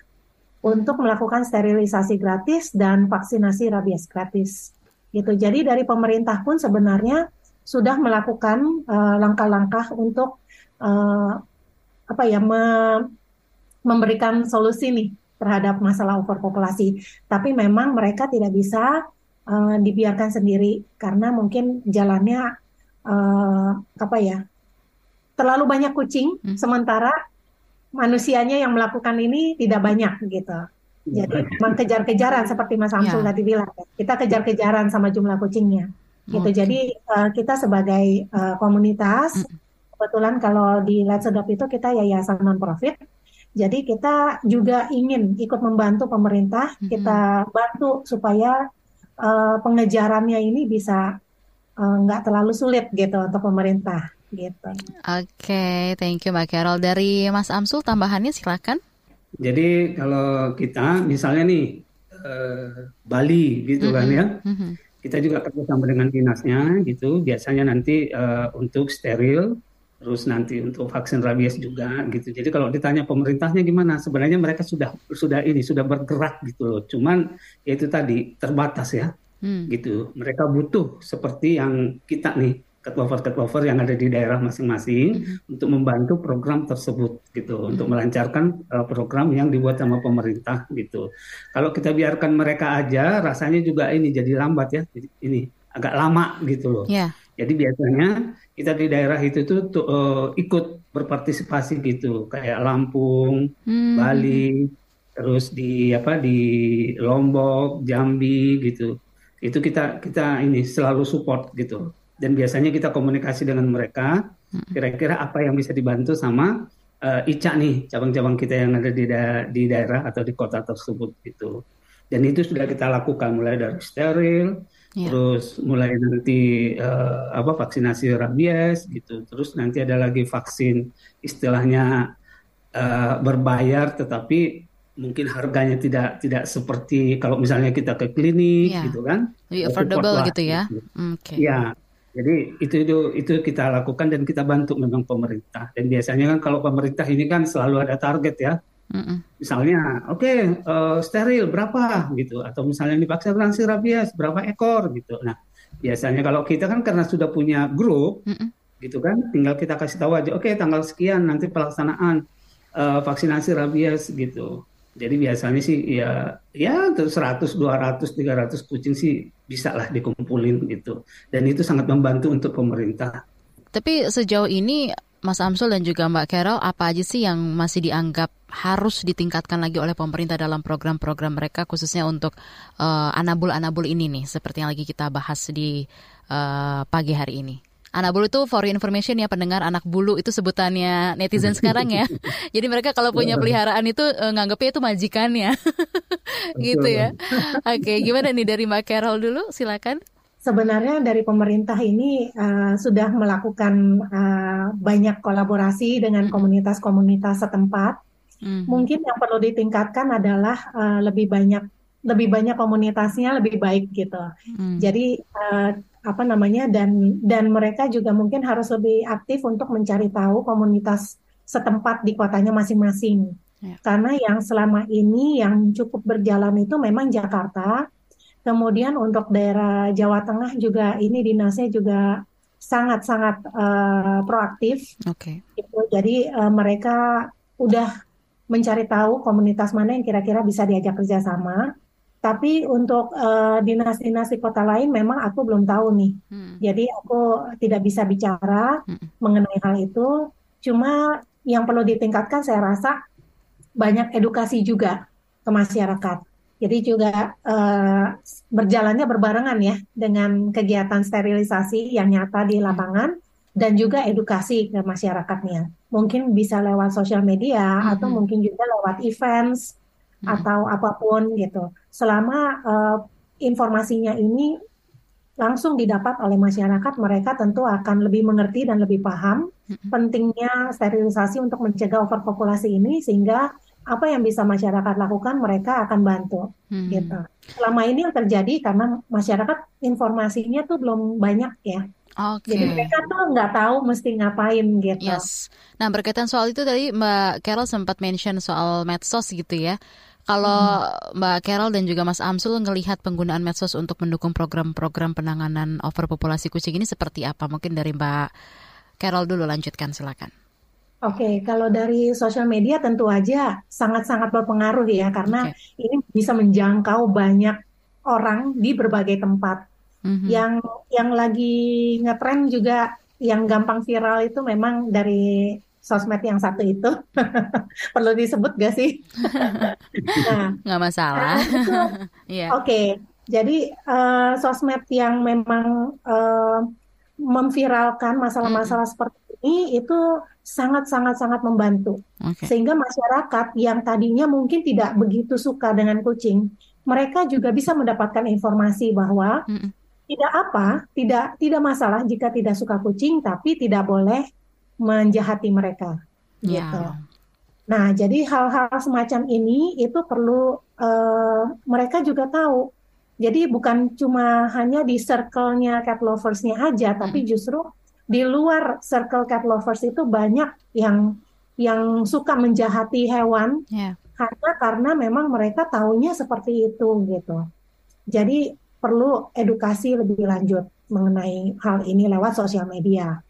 untuk melakukan sterilisasi gratis dan vaksinasi rabies gratis. Gitu. Jadi dari pemerintah pun sebenarnya sudah melakukan uh, langkah-langkah untuk uh, apa ya me, memberikan solusi nih terhadap masalah overpopulasi. Tapi memang mereka tidak bisa uh, dibiarkan sendiri karena mungkin jalannya uh, apa ya terlalu banyak kucing, hmm. sementara manusianya yang melakukan ini tidak banyak gitu. Jadi memang kejar-kejaran seperti Mas Samsul ya. tadi bilang, kita kejar-kejaran sama jumlah kucingnya. Gitu. Okay. Jadi uh, kita sebagai uh, komunitas kebetulan kalau di Let's Adopt itu kita yayasan non profit. Jadi kita juga ingin ikut membantu pemerintah, hmm. kita bantu supaya uh, pengejarannya ini bisa uh, nggak terlalu sulit gitu untuk pemerintah gitu. Oke, okay, thank you Mbak Carol. Dari Mas Amsul tambahannya silakan. Jadi kalau kita misalnya nih uh, Bali gitu mm -hmm. kan ya. Mm -hmm. Kita juga kerjasama dengan dinasnya gitu. Biasanya nanti uh, untuk steril terus nanti untuk vaksin rabies juga gitu. Jadi kalau ditanya pemerintahnya gimana, sebenarnya mereka sudah sudah ini sudah bergerak gitu loh. Cuman ya itu tadi terbatas ya, hmm. gitu. Mereka butuh seperti yang kita nih ketlover-ketlover yang ada di daerah masing-masing hmm. untuk membantu program tersebut gitu, hmm. untuk melancarkan uh, program yang dibuat sama pemerintah gitu. Kalau kita biarkan mereka aja, rasanya juga ini jadi lambat ya, ini agak lama gitu loh. Yeah. Jadi biasanya kita di daerah itu tuh, tuh uh, ikut berpartisipasi gitu kayak Lampung, hmm. Bali, terus di apa di Lombok, Jambi gitu. Itu kita kita ini selalu support gitu. Dan biasanya kita komunikasi dengan mereka hmm. kira-kira apa yang bisa dibantu sama uh, ICA nih cabang-cabang kita yang ada di da di daerah atau di kota tersebut gitu. Dan itu sudah kita lakukan mulai dari steril, Yeah. Terus mulai nanti uh, apa vaksinasi rabies gitu. Terus nanti ada lagi vaksin istilahnya uh, berbayar tetapi mungkin harganya tidak tidak seperti kalau misalnya kita ke klinik yeah. gitu kan. Lebih affordable gitu ya. Gitu. Okay. Ya. Jadi itu itu itu kita lakukan dan kita bantu memang pemerintah. Dan biasanya kan kalau pemerintah ini kan selalu ada target ya Mm-mm. Misalnya, oke okay, uh, steril berapa gitu, atau misalnya divaksinasi rabies berapa ekor gitu. Nah biasanya kalau kita kan karena sudah punya grup, Mm-mm. gitu kan, tinggal kita kasih tahu aja, oke okay, tanggal sekian nanti pelaksanaan uh, vaksinasi rabies gitu. Jadi biasanya sih ya ya 100, 200, 300 kucing sih bisa lah dikumpulin gitu. Dan itu sangat membantu untuk pemerintah. Tapi sejauh ini Mas Amsul dan juga Mbak Carol, apa aja sih yang masih dianggap harus ditingkatkan lagi oleh pemerintah dalam program-program mereka khususnya untuk uh, anabul-anabul ini nih, seperti yang lagi kita bahas di uh, pagi hari ini? Anabul itu for information ya pendengar anak bulu itu sebutannya netizen sekarang ya. Jadi mereka kalau punya peliharaan itu uh, nganggapnya itu majikannya. gitu ya. Oke, gimana nih dari Mbak Carol dulu? Silakan sebenarnya dari pemerintah ini uh, sudah melakukan uh, banyak kolaborasi dengan komunitas-komunitas setempat. Mm-hmm. Mungkin yang perlu ditingkatkan adalah uh, lebih banyak lebih banyak komunitasnya lebih baik gitu. Mm. Jadi uh, apa namanya dan dan mereka juga mungkin harus lebih aktif untuk mencari tahu komunitas setempat di kotanya masing-masing. Yeah. Karena yang selama ini yang cukup berjalan itu memang Jakarta Kemudian untuk daerah Jawa Tengah juga ini dinasnya juga sangat-sangat uh, proaktif. Oke. Okay. Gitu. Jadi uh, mereka udah mencari tahu komunitas mana yang kira-kira bisa diajak kerjasama. Tapi untuk uh, dinas-dinas di kota lain memang aku belum tahu nih. Hmm. Jadi aku tidak bisa bicara hmm. mengenai hal itu. Cuma yang perlu ditingkatkan saya rasa banyak edukasi juga ke masyarakat jadi juga uh, berjalannya berbarengan ya dengan kegiatan sterilisasi yang nyata di lapangan dan juga edukasi ke masyarakatnya. Mungkin bisa lewat sosial media mm-hmm. atau mungkin juga lewat events mm-hmm. atau apa pun gitu. Selama uh, informasinya ini langsung didapat oleh masyarakat, mereka tentu akan lebih mengerti dan lebih paham pentingnya sterilisasi untuk mencegah overpopulasi ini sehingga apa yang bisa masyarakat lakukan mereka akan bantu hmm. gitu. Selama ini yang terjadi karena masyarakat informasinya tuh belum banyak ya. Okay. Jadi mereka tuh nggak tahu mesti ngapain gitu. Yes. Nah berkaitan soal itu tadi Mbak Carol sempat mention soal medsos gitu ya. Kalau hmm. Mbak Carol dan juga Mas Amsul ngelihat penggunaan medsos untuk mendukung program-program penanganan overpopulasi kucing ini seperti apa? Mungkin dari Mbak Carol dulu lanjutkan silakan. Oke, kalau dari sosial media tentu aja sangat-sangat berpengaruh ya karena okay. ini bisa menjangkau banyak orang di berbagai tempat. Mm-hmm. Yang yang lagi ngetren juga yang gampang viral itu memang dari sosmed yang satu itu perlu disebut gak sih? nah, nggak masalah. Nah, yeah. Oke, okay. jadi uh, sosmed yang memang uh, memviralkan masalah-masalah seperti ini itu sangat-sangat-sangat membantu. Okay. Sehingga masyarakat yang tadinya mungkin tidak begitu suka dengan kucing, mereka juga bisa mendapatkan informasi bahwa mm tidak apa, tidak tidak masalah jika tidak suka kucing, tapi tidak boleh menjahati mereka. Yeah. Gitu. Nah, jadi hal-hal semacam ini itu perlu uh, mereka juga tahu. Jadi bukan cuma hanya di circle-nya cat lovers-nya aja, tapi justru di luar circle cat lovers itu banyak yang yang suka menjahati hewan yeah. karena karena memang mereka tahunya seperti itu gitu. Jadi perlu edukasi lebih lanjut mengenai hal ini lewat sosial media.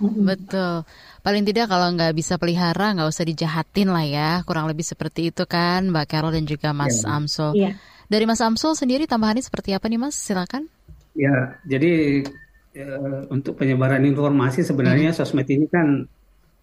Betul. Paling tidak kalau nggak bisa pelihara nggak usah dijahatin lah ya. Kurang lebih seperti itu kan Mbak Carol dan juga Mas yeah. Amsul. Yeah. Dari Mas Amsul sendiri tambahannya seperti apa nih Mas? Silakan. Ya, jadi uh, untuk penyebaran informasi sebenarnya hmm. sosmed ini kan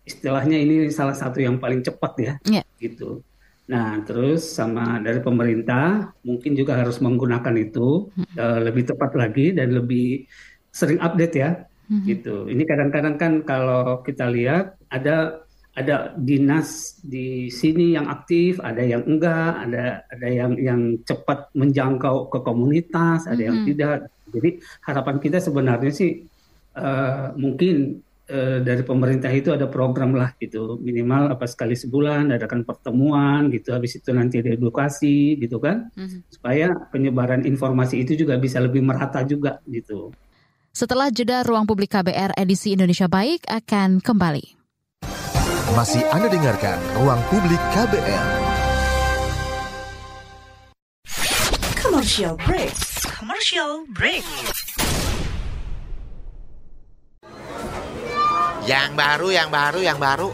istilahnya ini salah satu yang paling cepat ya, yeah. gitu. Nah, terus sama dari pemerintah mungkin juga harus menggunakan itu hmm. uh, lebih tepat lagi dan lebih sering update ya, hmm. gitu. Ini kadang-kadang kan kalau kita lihat ada ada dinas di sini yang aktif, ada yang enggak, ada ada yang yang cepat menjangkau ke komunitas, ada yang tidak. Jadi harapan kita sebenarnya sih uh, mungkin uh, dari pemerintah itu ada program lah gitu, minimal apa sekali sebulan adakan pertemuan gitu, habis itu nanti ada edukasi gitu kan, mm-hmm. supaya penyebaran informasi itu juga bisa lebih merata juga gitu. Setelah jeda ruang publik KBR edisi Indonesia Baik akan kembali. Masih Anda dengarkan Ruang Publik KBR. Commercial break. Commercial break. Yang baru, yang baru, yang baru.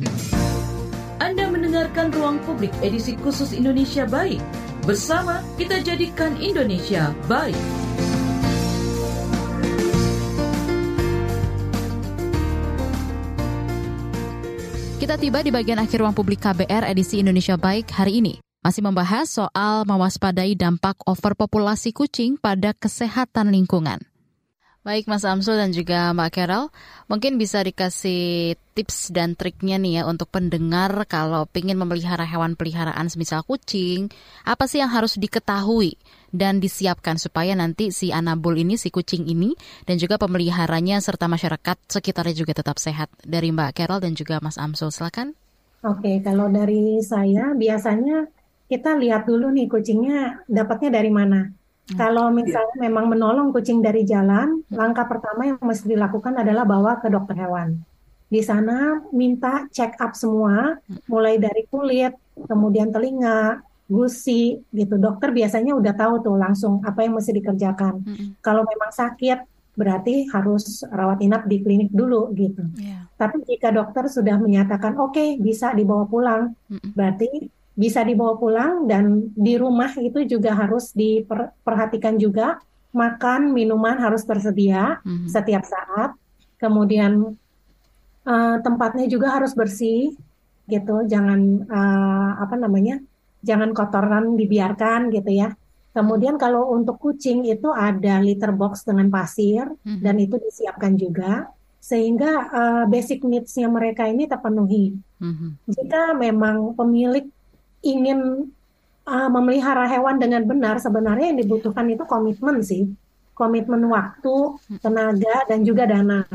Mendengarkan Ruang Publik edisi khusus Indonesia Baik. Bersama kita jadikan Indonesia baik. Kita tiba di bagian akhir Ruang Publik KBR edisi Indonesia Baik hari ini. Masih membahas soal mewaspadai dampak overpopulasi kucing pada kesehatan lingkungan. Baik Mas Amsul dan juga Mbak Carol, mungkin bisa dikasih tips dan triknya nih ya untuk pendengar kalau ingin memelihara hewan peliharaan semisal kucing, apa sih yang harus diketahui dan disiapkan supaya nanti si anabul ini, si kucing ini, dan juga pemeliharanya serta masyarakat sekitarnya juga tetap sehat. Dari Mbak Carol dan juga Mas Amsul, silakan. Oke, kalau dari saya biasanya kita lihat dulu nih kucingnya dapatnya dari mana. Kalau misalnya memang menolong kucing dari jalan, langkah pertama yang mesti dilakukan adalah bawa ke dokter hewan. Di sana minta check up semua, mulai dari kulit, kemudian telinga, gusi, gitu. Dokter biasanya udah tahu tuh langsung apa yang mesti dikerjakan. Kalau memang sakit, berarti harus rawat inap di klinik dulu gitu. Yeah. Tapi jika dokter sudah menyatakan oke okay, bisa dibawa pulang, berarti bisa dibawa pulang dan di rumah itu juga harus diperhatikan juga makan minuman harus tersedia mm-hmm. setiap saat kemudian uh, tempatnya juga harus bersih gitu jangan uh, apa namanya jangan kotoran dibiarkan gitu ya kemudian kalau untuk kucing itu ada litter box dengan pasir mm-hmm. dan itu disiapkan juga sehingga uh, basic needs-nya mereka ini terpenuhi mm-hmm. jika memang pemilik ingin uh, memelihara hewan dengan benar, sebenarnya yang dibutuhkan itu komitmen sih, komitmen waktu, tenaga, dan juga dana.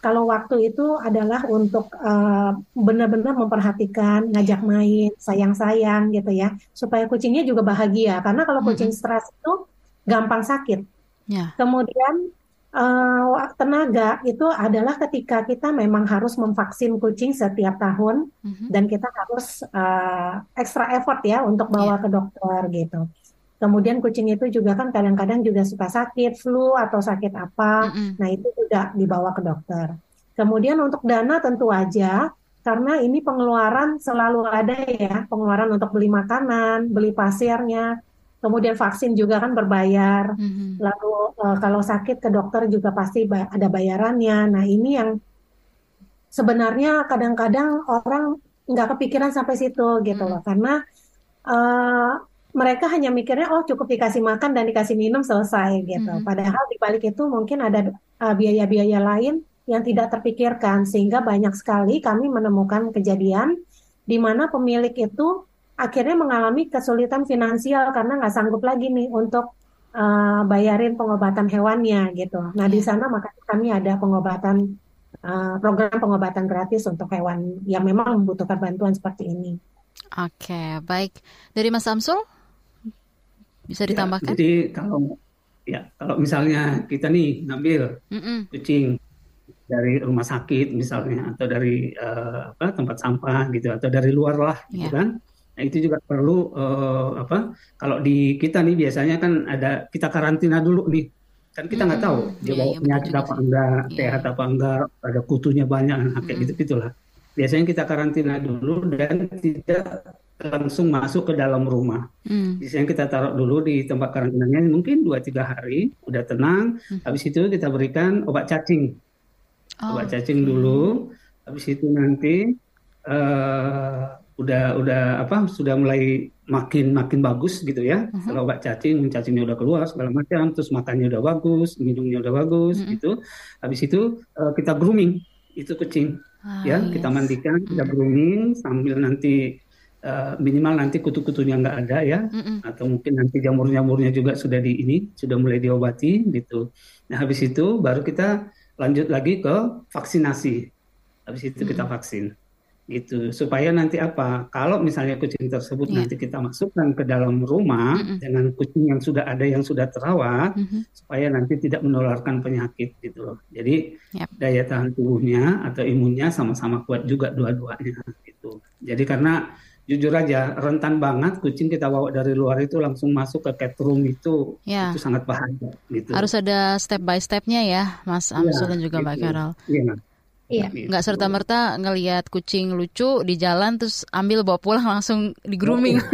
Kalau waktu itu adalah untuk uh, benar-benar memperhatikan, ngajak main, sayang-sayang gitu ya, supaya kucingnya juga bahagia. Karena kalau kucing stres itu gampang sakit. Yeah. Kemudian uh, tenaga itu adalah ketika kita memang harus memvaksin kucing setiap tahun mm-hmm. dan kita harus uh, extra effort ya untuk bawa yeah. ke dokter gitu. Kemudian kucing itu juga kan kadang-kadang juga suka sakit flu atau sakit apa, mm-hmm. nah itu juga dibawa ke dokter. Kemudian untuk dana tentu aja karena ini pengeluaran selalu ada ya, pengeluaran untuk beli makanan, beli pasirnya, kemudian vaksin juga kan berbayar. Mm-hmm. Lalu uh, kalau sakit ke dokter juga pasti ba- ada bayarannya. Nah ini yang sebenarnya kadang-kadang orang nggak kepikiran sampai situ gitu mm-hmm. loh, karena uh, mereka hanya mikirnya oh cukup dikasih makan dan dikasih minum selesai gitu. Mm-hmm. Padahal di balik itu mungkin ada uh, biaya-biaya lain yang tidak terpikirkan sehingga banyak sekali kami menemukan kejadian di mana pemilik itu akhirnya mengalami kesulitan finansial karena nggak sanggup lagi nih untuk uh, bayarin pengobatan hewannya gitu. Nah di iya. sana maka kami ada pengobatan uh, program pengobatan gratis untuk hewan yang memang membutuhkan bantuan seperti ini. Oke, baik. Dari Mas Samsul bisa ya, ditambahkan? Ya, jadi kalau ya kalau misalnya kita nih ngambil mm -mm. kucing dari rumah sakit misalnya atau dari uh, apa tempat sampah gitu atau dari luar lah gitu yeah. kan Nah, itu juga perlu uh, apa? Kalau di kita nih biasanya kan ada kita karantina dulu nih. Kan kita nggak hmm, tahu dia bawa iya, penyakit apa enggak, iya. sehat apa enggak, ada kutunya banyak, nah, kayak hmm. gitu gitulah. Biasanya kita karantina dulu dan tidak langsung masuk ke dalam rumah. Hmm. Biasanya kita taruh dulu di tempat karantinanya mungkin 2-3 hari, udah tenang. Hmm. Habis itu kita berikan obat cacing. Oh, obat cacing dulu. Habis itu nanti uh, udah udah apa sudah mulai makin makin bagus gitu ya. Uh-huh. kalau obat cacing cacingnya udah keluar segala macam terus makannya udah bagus minumnya udah bagus uh-huh. gitu. Habis itu uh, kita grooming. Itu kucing. Ah, ya yes. kita mandikan kita grooming sambil nanti uh, minimal nanti kutu-kutunya nggak ada ya. Mm-hmm. atau mungkin nanti jamur-jamurnya juga sudah di ini sudah mulai diobati gitu. Nah habis itu baru kita lanjut lagi ke vaksinasi. Habis itu kita vaksin gitu supaya nanti apa kalau misalnya kucing tersebut yeah. nanti kita masukkan ke dalam rumah mm -hmm. dengan kucing yang sudah ada yang sudah terawat mm -hmm. supaya nanti tidak menularkan penyakit gitu loh jadi yep. daya tahan tubuhnya atau imunnya sama-sama kuat juga dua-duanya gitu jadi karena jujur aja rentan banget kucing kita bawa dari luar itu langsung masuk ke cat room itu yeah. itu sangat bahaya gitu harus ada step by stepnya ya Mas Amsul yeah, dan juga gitu. Mbak Carol. Iya. Iya. Gitu. Nggak serta merta ngelihat kucing lucu di jalan terus ambil bawa pulang langsung di grooming.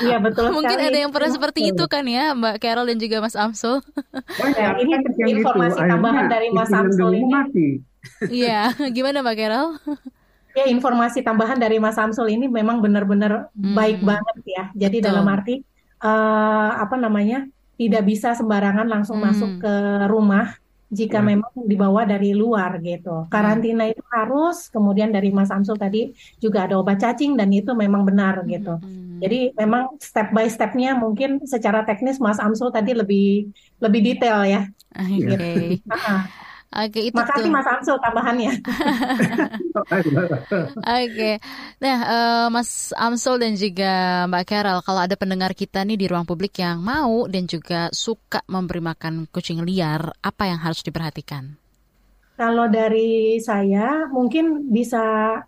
Iya betul. Mungkin sekali. ada yang pernah seperti itu kan ya Mbak Carol dan juga Mas Amsul. ya, ini informasi itu. tambahan dari Mas Amsul ini. Iya, gimana Mbak Carol? Ya informasi tambahan dari Mas Amsul ini memang benar-benar hmm. baik banget ya. Jadi betul. dalam arti uh, apa namanya tidak bisa sembarangan langsung hmm. masuk ke rumah jika hmm. memang dibawa dari luar gitu. Karantina itu harus, kemudian dari Mas Amsul tadi juga ada obat cacing dan itu memang benar hmm. gitu. Hmm. Jadi memang step by stepnya mungkin secara teknis Mas Amsul tadi lebih lebih detail ya. Oke. Okay. Oke, itu Makasih tuh. Mas Amsul tambahannya. Oke. Nah, uh, Mas Amsul dan juga Mbak Carol, kalau ada pendengar kita nih di ruang publik yang mau dan juga suka memberi makan kucing liar, apa yang harus diperhatikan? Kalau dari saya, mungkin bisa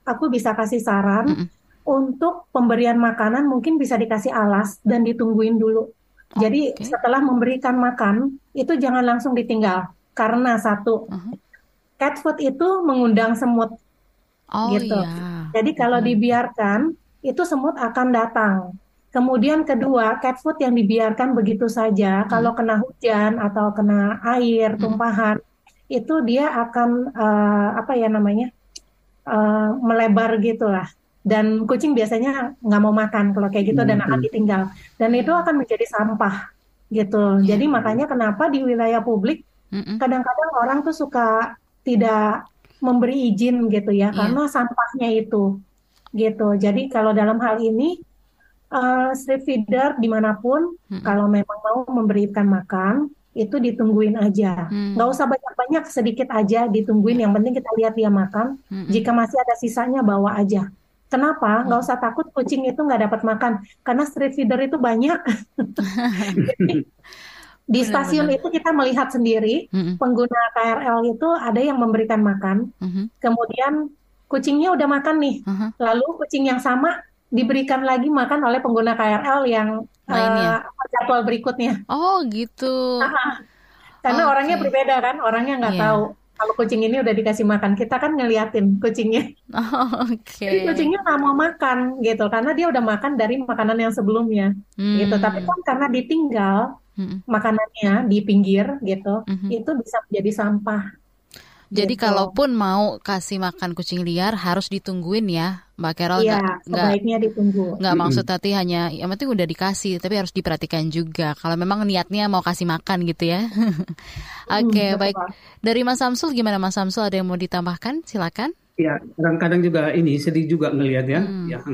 aku bisa kasih saran mm -mm. untuk pemberian makanan mungkin bisa dikasih alas dan ditungguin dulu. Jadi okay. setelah memberikan makan itu jangan langsung ditinggal karena satu uh-huh. cat food itu mengundang semut oh, gitu. Iya. Jadi kalau uh-huh. dibiarkan itu semut akan datang. Kemudian kedua, cat food yang dibiarkan begitu saja, hmm. kalau kena hujan atau kena air, tumpahan, hmm. itu dia akan uh, apa ya namanya uh, melebar gitulah. Dan kucing biasanya nggak mau makan kalau kayak gitu hmm. dan akan ditinggal. Dan itu akan menjadi sampah gitu. Yeah. Jadi makanya kenapa di wilayah publik Kadang-kadang orang tuh suka tidak memberi izin gitu ya, yeah. karena sampahnya itu gitu. Jadi kalau dalam hal ini uh, street feeder di mana pun, mm-hmm. kalau memang mau memberikan makan itu ditungguin aja, mm. nggak usah banyak-banyak, sedikit aja ditungguin. Yang penting kita lihat dia makan. Mm-hmm. Jika masih ada sisanya bawa aja. Kenapa? Nggak usah takut kucing itu nggak dapat makan, karena street feeder itu banyak. Di stasiun benar. itu kita melihat sendiri mm-hmm. pengguna KRL itu ada yang memberikan makan, mm-hmm. kemudian kucingnya udah makan nih, mm-hmm. lalu kucing yang sama diberikan lagi makan oleh pengguna KRL yang uh, jadwal berikutnya. Oh gitu. Karena okay. orangnya berbeda kan, orangnya nggak yeah. tahu kalau kucing ini udah dikasih makan, kita kan ngeliatin kucingnya. Oh, Oke. Okay. Jadi kucingnya nggak mau makan gitu, karena dia udah makan dari makanan yang sebelumnya, hmm. gitu. Tapi kan karena ditinggal, hmm. makanannya di pinggir gitu, hmm. itu bisa menjadi sampah. Jadi gitu. kalaupun mau kasih makan kucing liar harus ditungguin ya, Mbak Carol. Iya, sebaiknya ditunggu. Nggak mm maksud tadi hanya, yang penting udah dikasih, tapi harus diperhatikan juga. Kalau memang niatnya mau kasih makan gitu ya. Oke, okay, hmm, baik. Dari Mas Samsul gimana Mas Samsul? Ada yang mau ditambahkan? Silakan. Ya, kadang-kadang juga ini sedih juga ngelihat ya, hmm. yang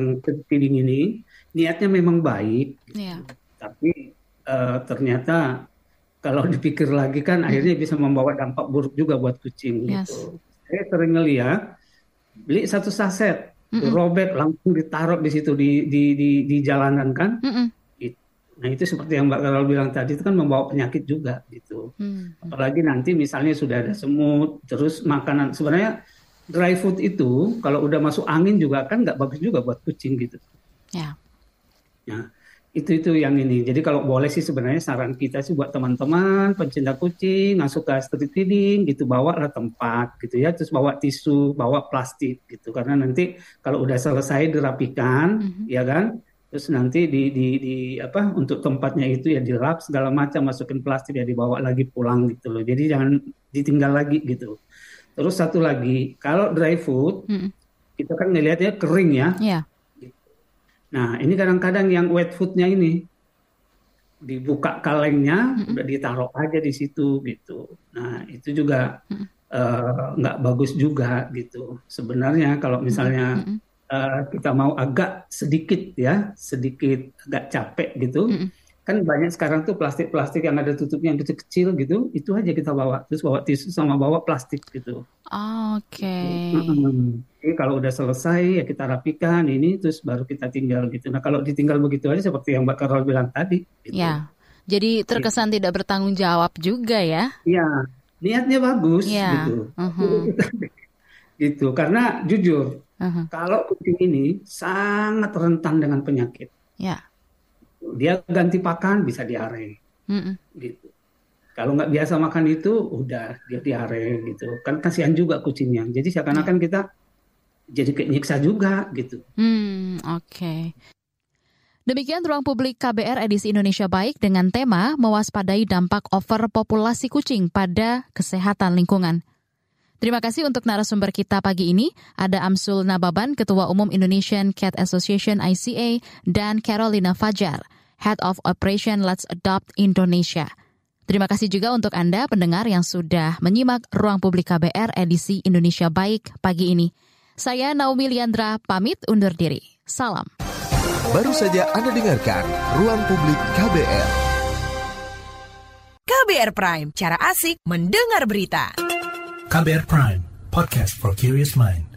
feeding ini niatnya memang baik, yeah. tapi ternyata kalau dipikir lagi kan hmm. akhirnya bisa membawa dampak buruk juga buat kucing yes. gitu. Saya sering ngeliat beli satu saset, mm -mm. robek langsung ditaruh di situ di di di, di jalanan kan. Mm -mm. Nah itu seperti yang Mbak Karol bilang tadi itu kan membawa penyakit juga gitu. Mm. Apalagi nanti misalnya sudah ada semut, terus makanan sebenarnya dry food itu kalau udah masuk angin juga kan nggak bagus juga buat kucing gitu. Ya. Yeah. Ya itu itu yang ini. Jadi kalau boleh sih sebenarnya saran kita sih buat teman-teman pencinta kucing yang suka street feeding gitu bawa lah tempat gitu ya, terus bawa tisu, bawa plastik gitu karena nanti kalau udah selesai dirapikan mm-hmm. ya kan, terus nanti di, di di apa untuk tempatnya itu ya dilap segala macam masukin plastik ya dibawa lagi pulang gitu loh. Jadi jangan ditinggal lagi gitu. Terus satu lagi kalau dry food mm-hmm. kita kan ngelihatnya kering ya. Yeah Nah, ini kadang-kadang yang wet foodnya ini dibuka kalengnya, mm-hmm. udah ditaruh aja di situ gitu. Nah, itu juga mm-hmm. nggak uh, bagus juga gitu. Sebenarnya kalau misalnya mm -hmm. uh, kita mau agak sedikit ya, sedikit agak capek gitu, mm -hmm. Kan banyak sekarang tuh plastik-plastik yang ada tutupnya yang kecil-kecil gitu, itu aja kita bawa, terus bawa tisu sama bawa plastik gitu. Oke. Okay. Mm -hmm. Jadi kalau udah selesai ya kita rapikan ini, terus baru kita tinggal gitu. Nah kalau ditinggal begitu aja seperti yang Mbak Karol bilang tadi. Gitu. Ya. Jadi terkesan ya. tidak bertanggung jawab juga ya? Iya, niatnya bagus yeah. gitu. Uh-huh. gitu karena jujur uh-huh. kalau kucing ini sangat rentan dengan penyakit. Yeah. Dia ganti pakan bisa diare. Uh-uh. Gitu. Kalau nggak biasa makan itu udah dia diare gitu. Kan kasihan juga kucingnya. Jadi seakan-akan yeah. kita jadi nyiksa juga gitu. Hmm, oke. Okay. Demikian ruang publik KBR edisi Indonesia Baik dengan tema mewaspadai dampak overpopulasi kucing pada kesehatan lingkungan. Terima kasih untuk narasumber kita pagi ini. Ada Amsul Nababan, Ketua Umum Indonesian Cat Association ICA, dan Carolina Fajar, Head of Operation Let's Adopt Indonesia. Terima kasih juga untuk Anda pendengar yang sudah menyimak Ruang Publik KBR edisi Indonesia Baik pagi ini. Saya Naomi Liandra, pamit undur diri. Salam. Baru saja Anda dengarkan Ruang Publik KBR. KBR Prime, cara asik mendengar berita. KBR Prime, podcast for curious mind.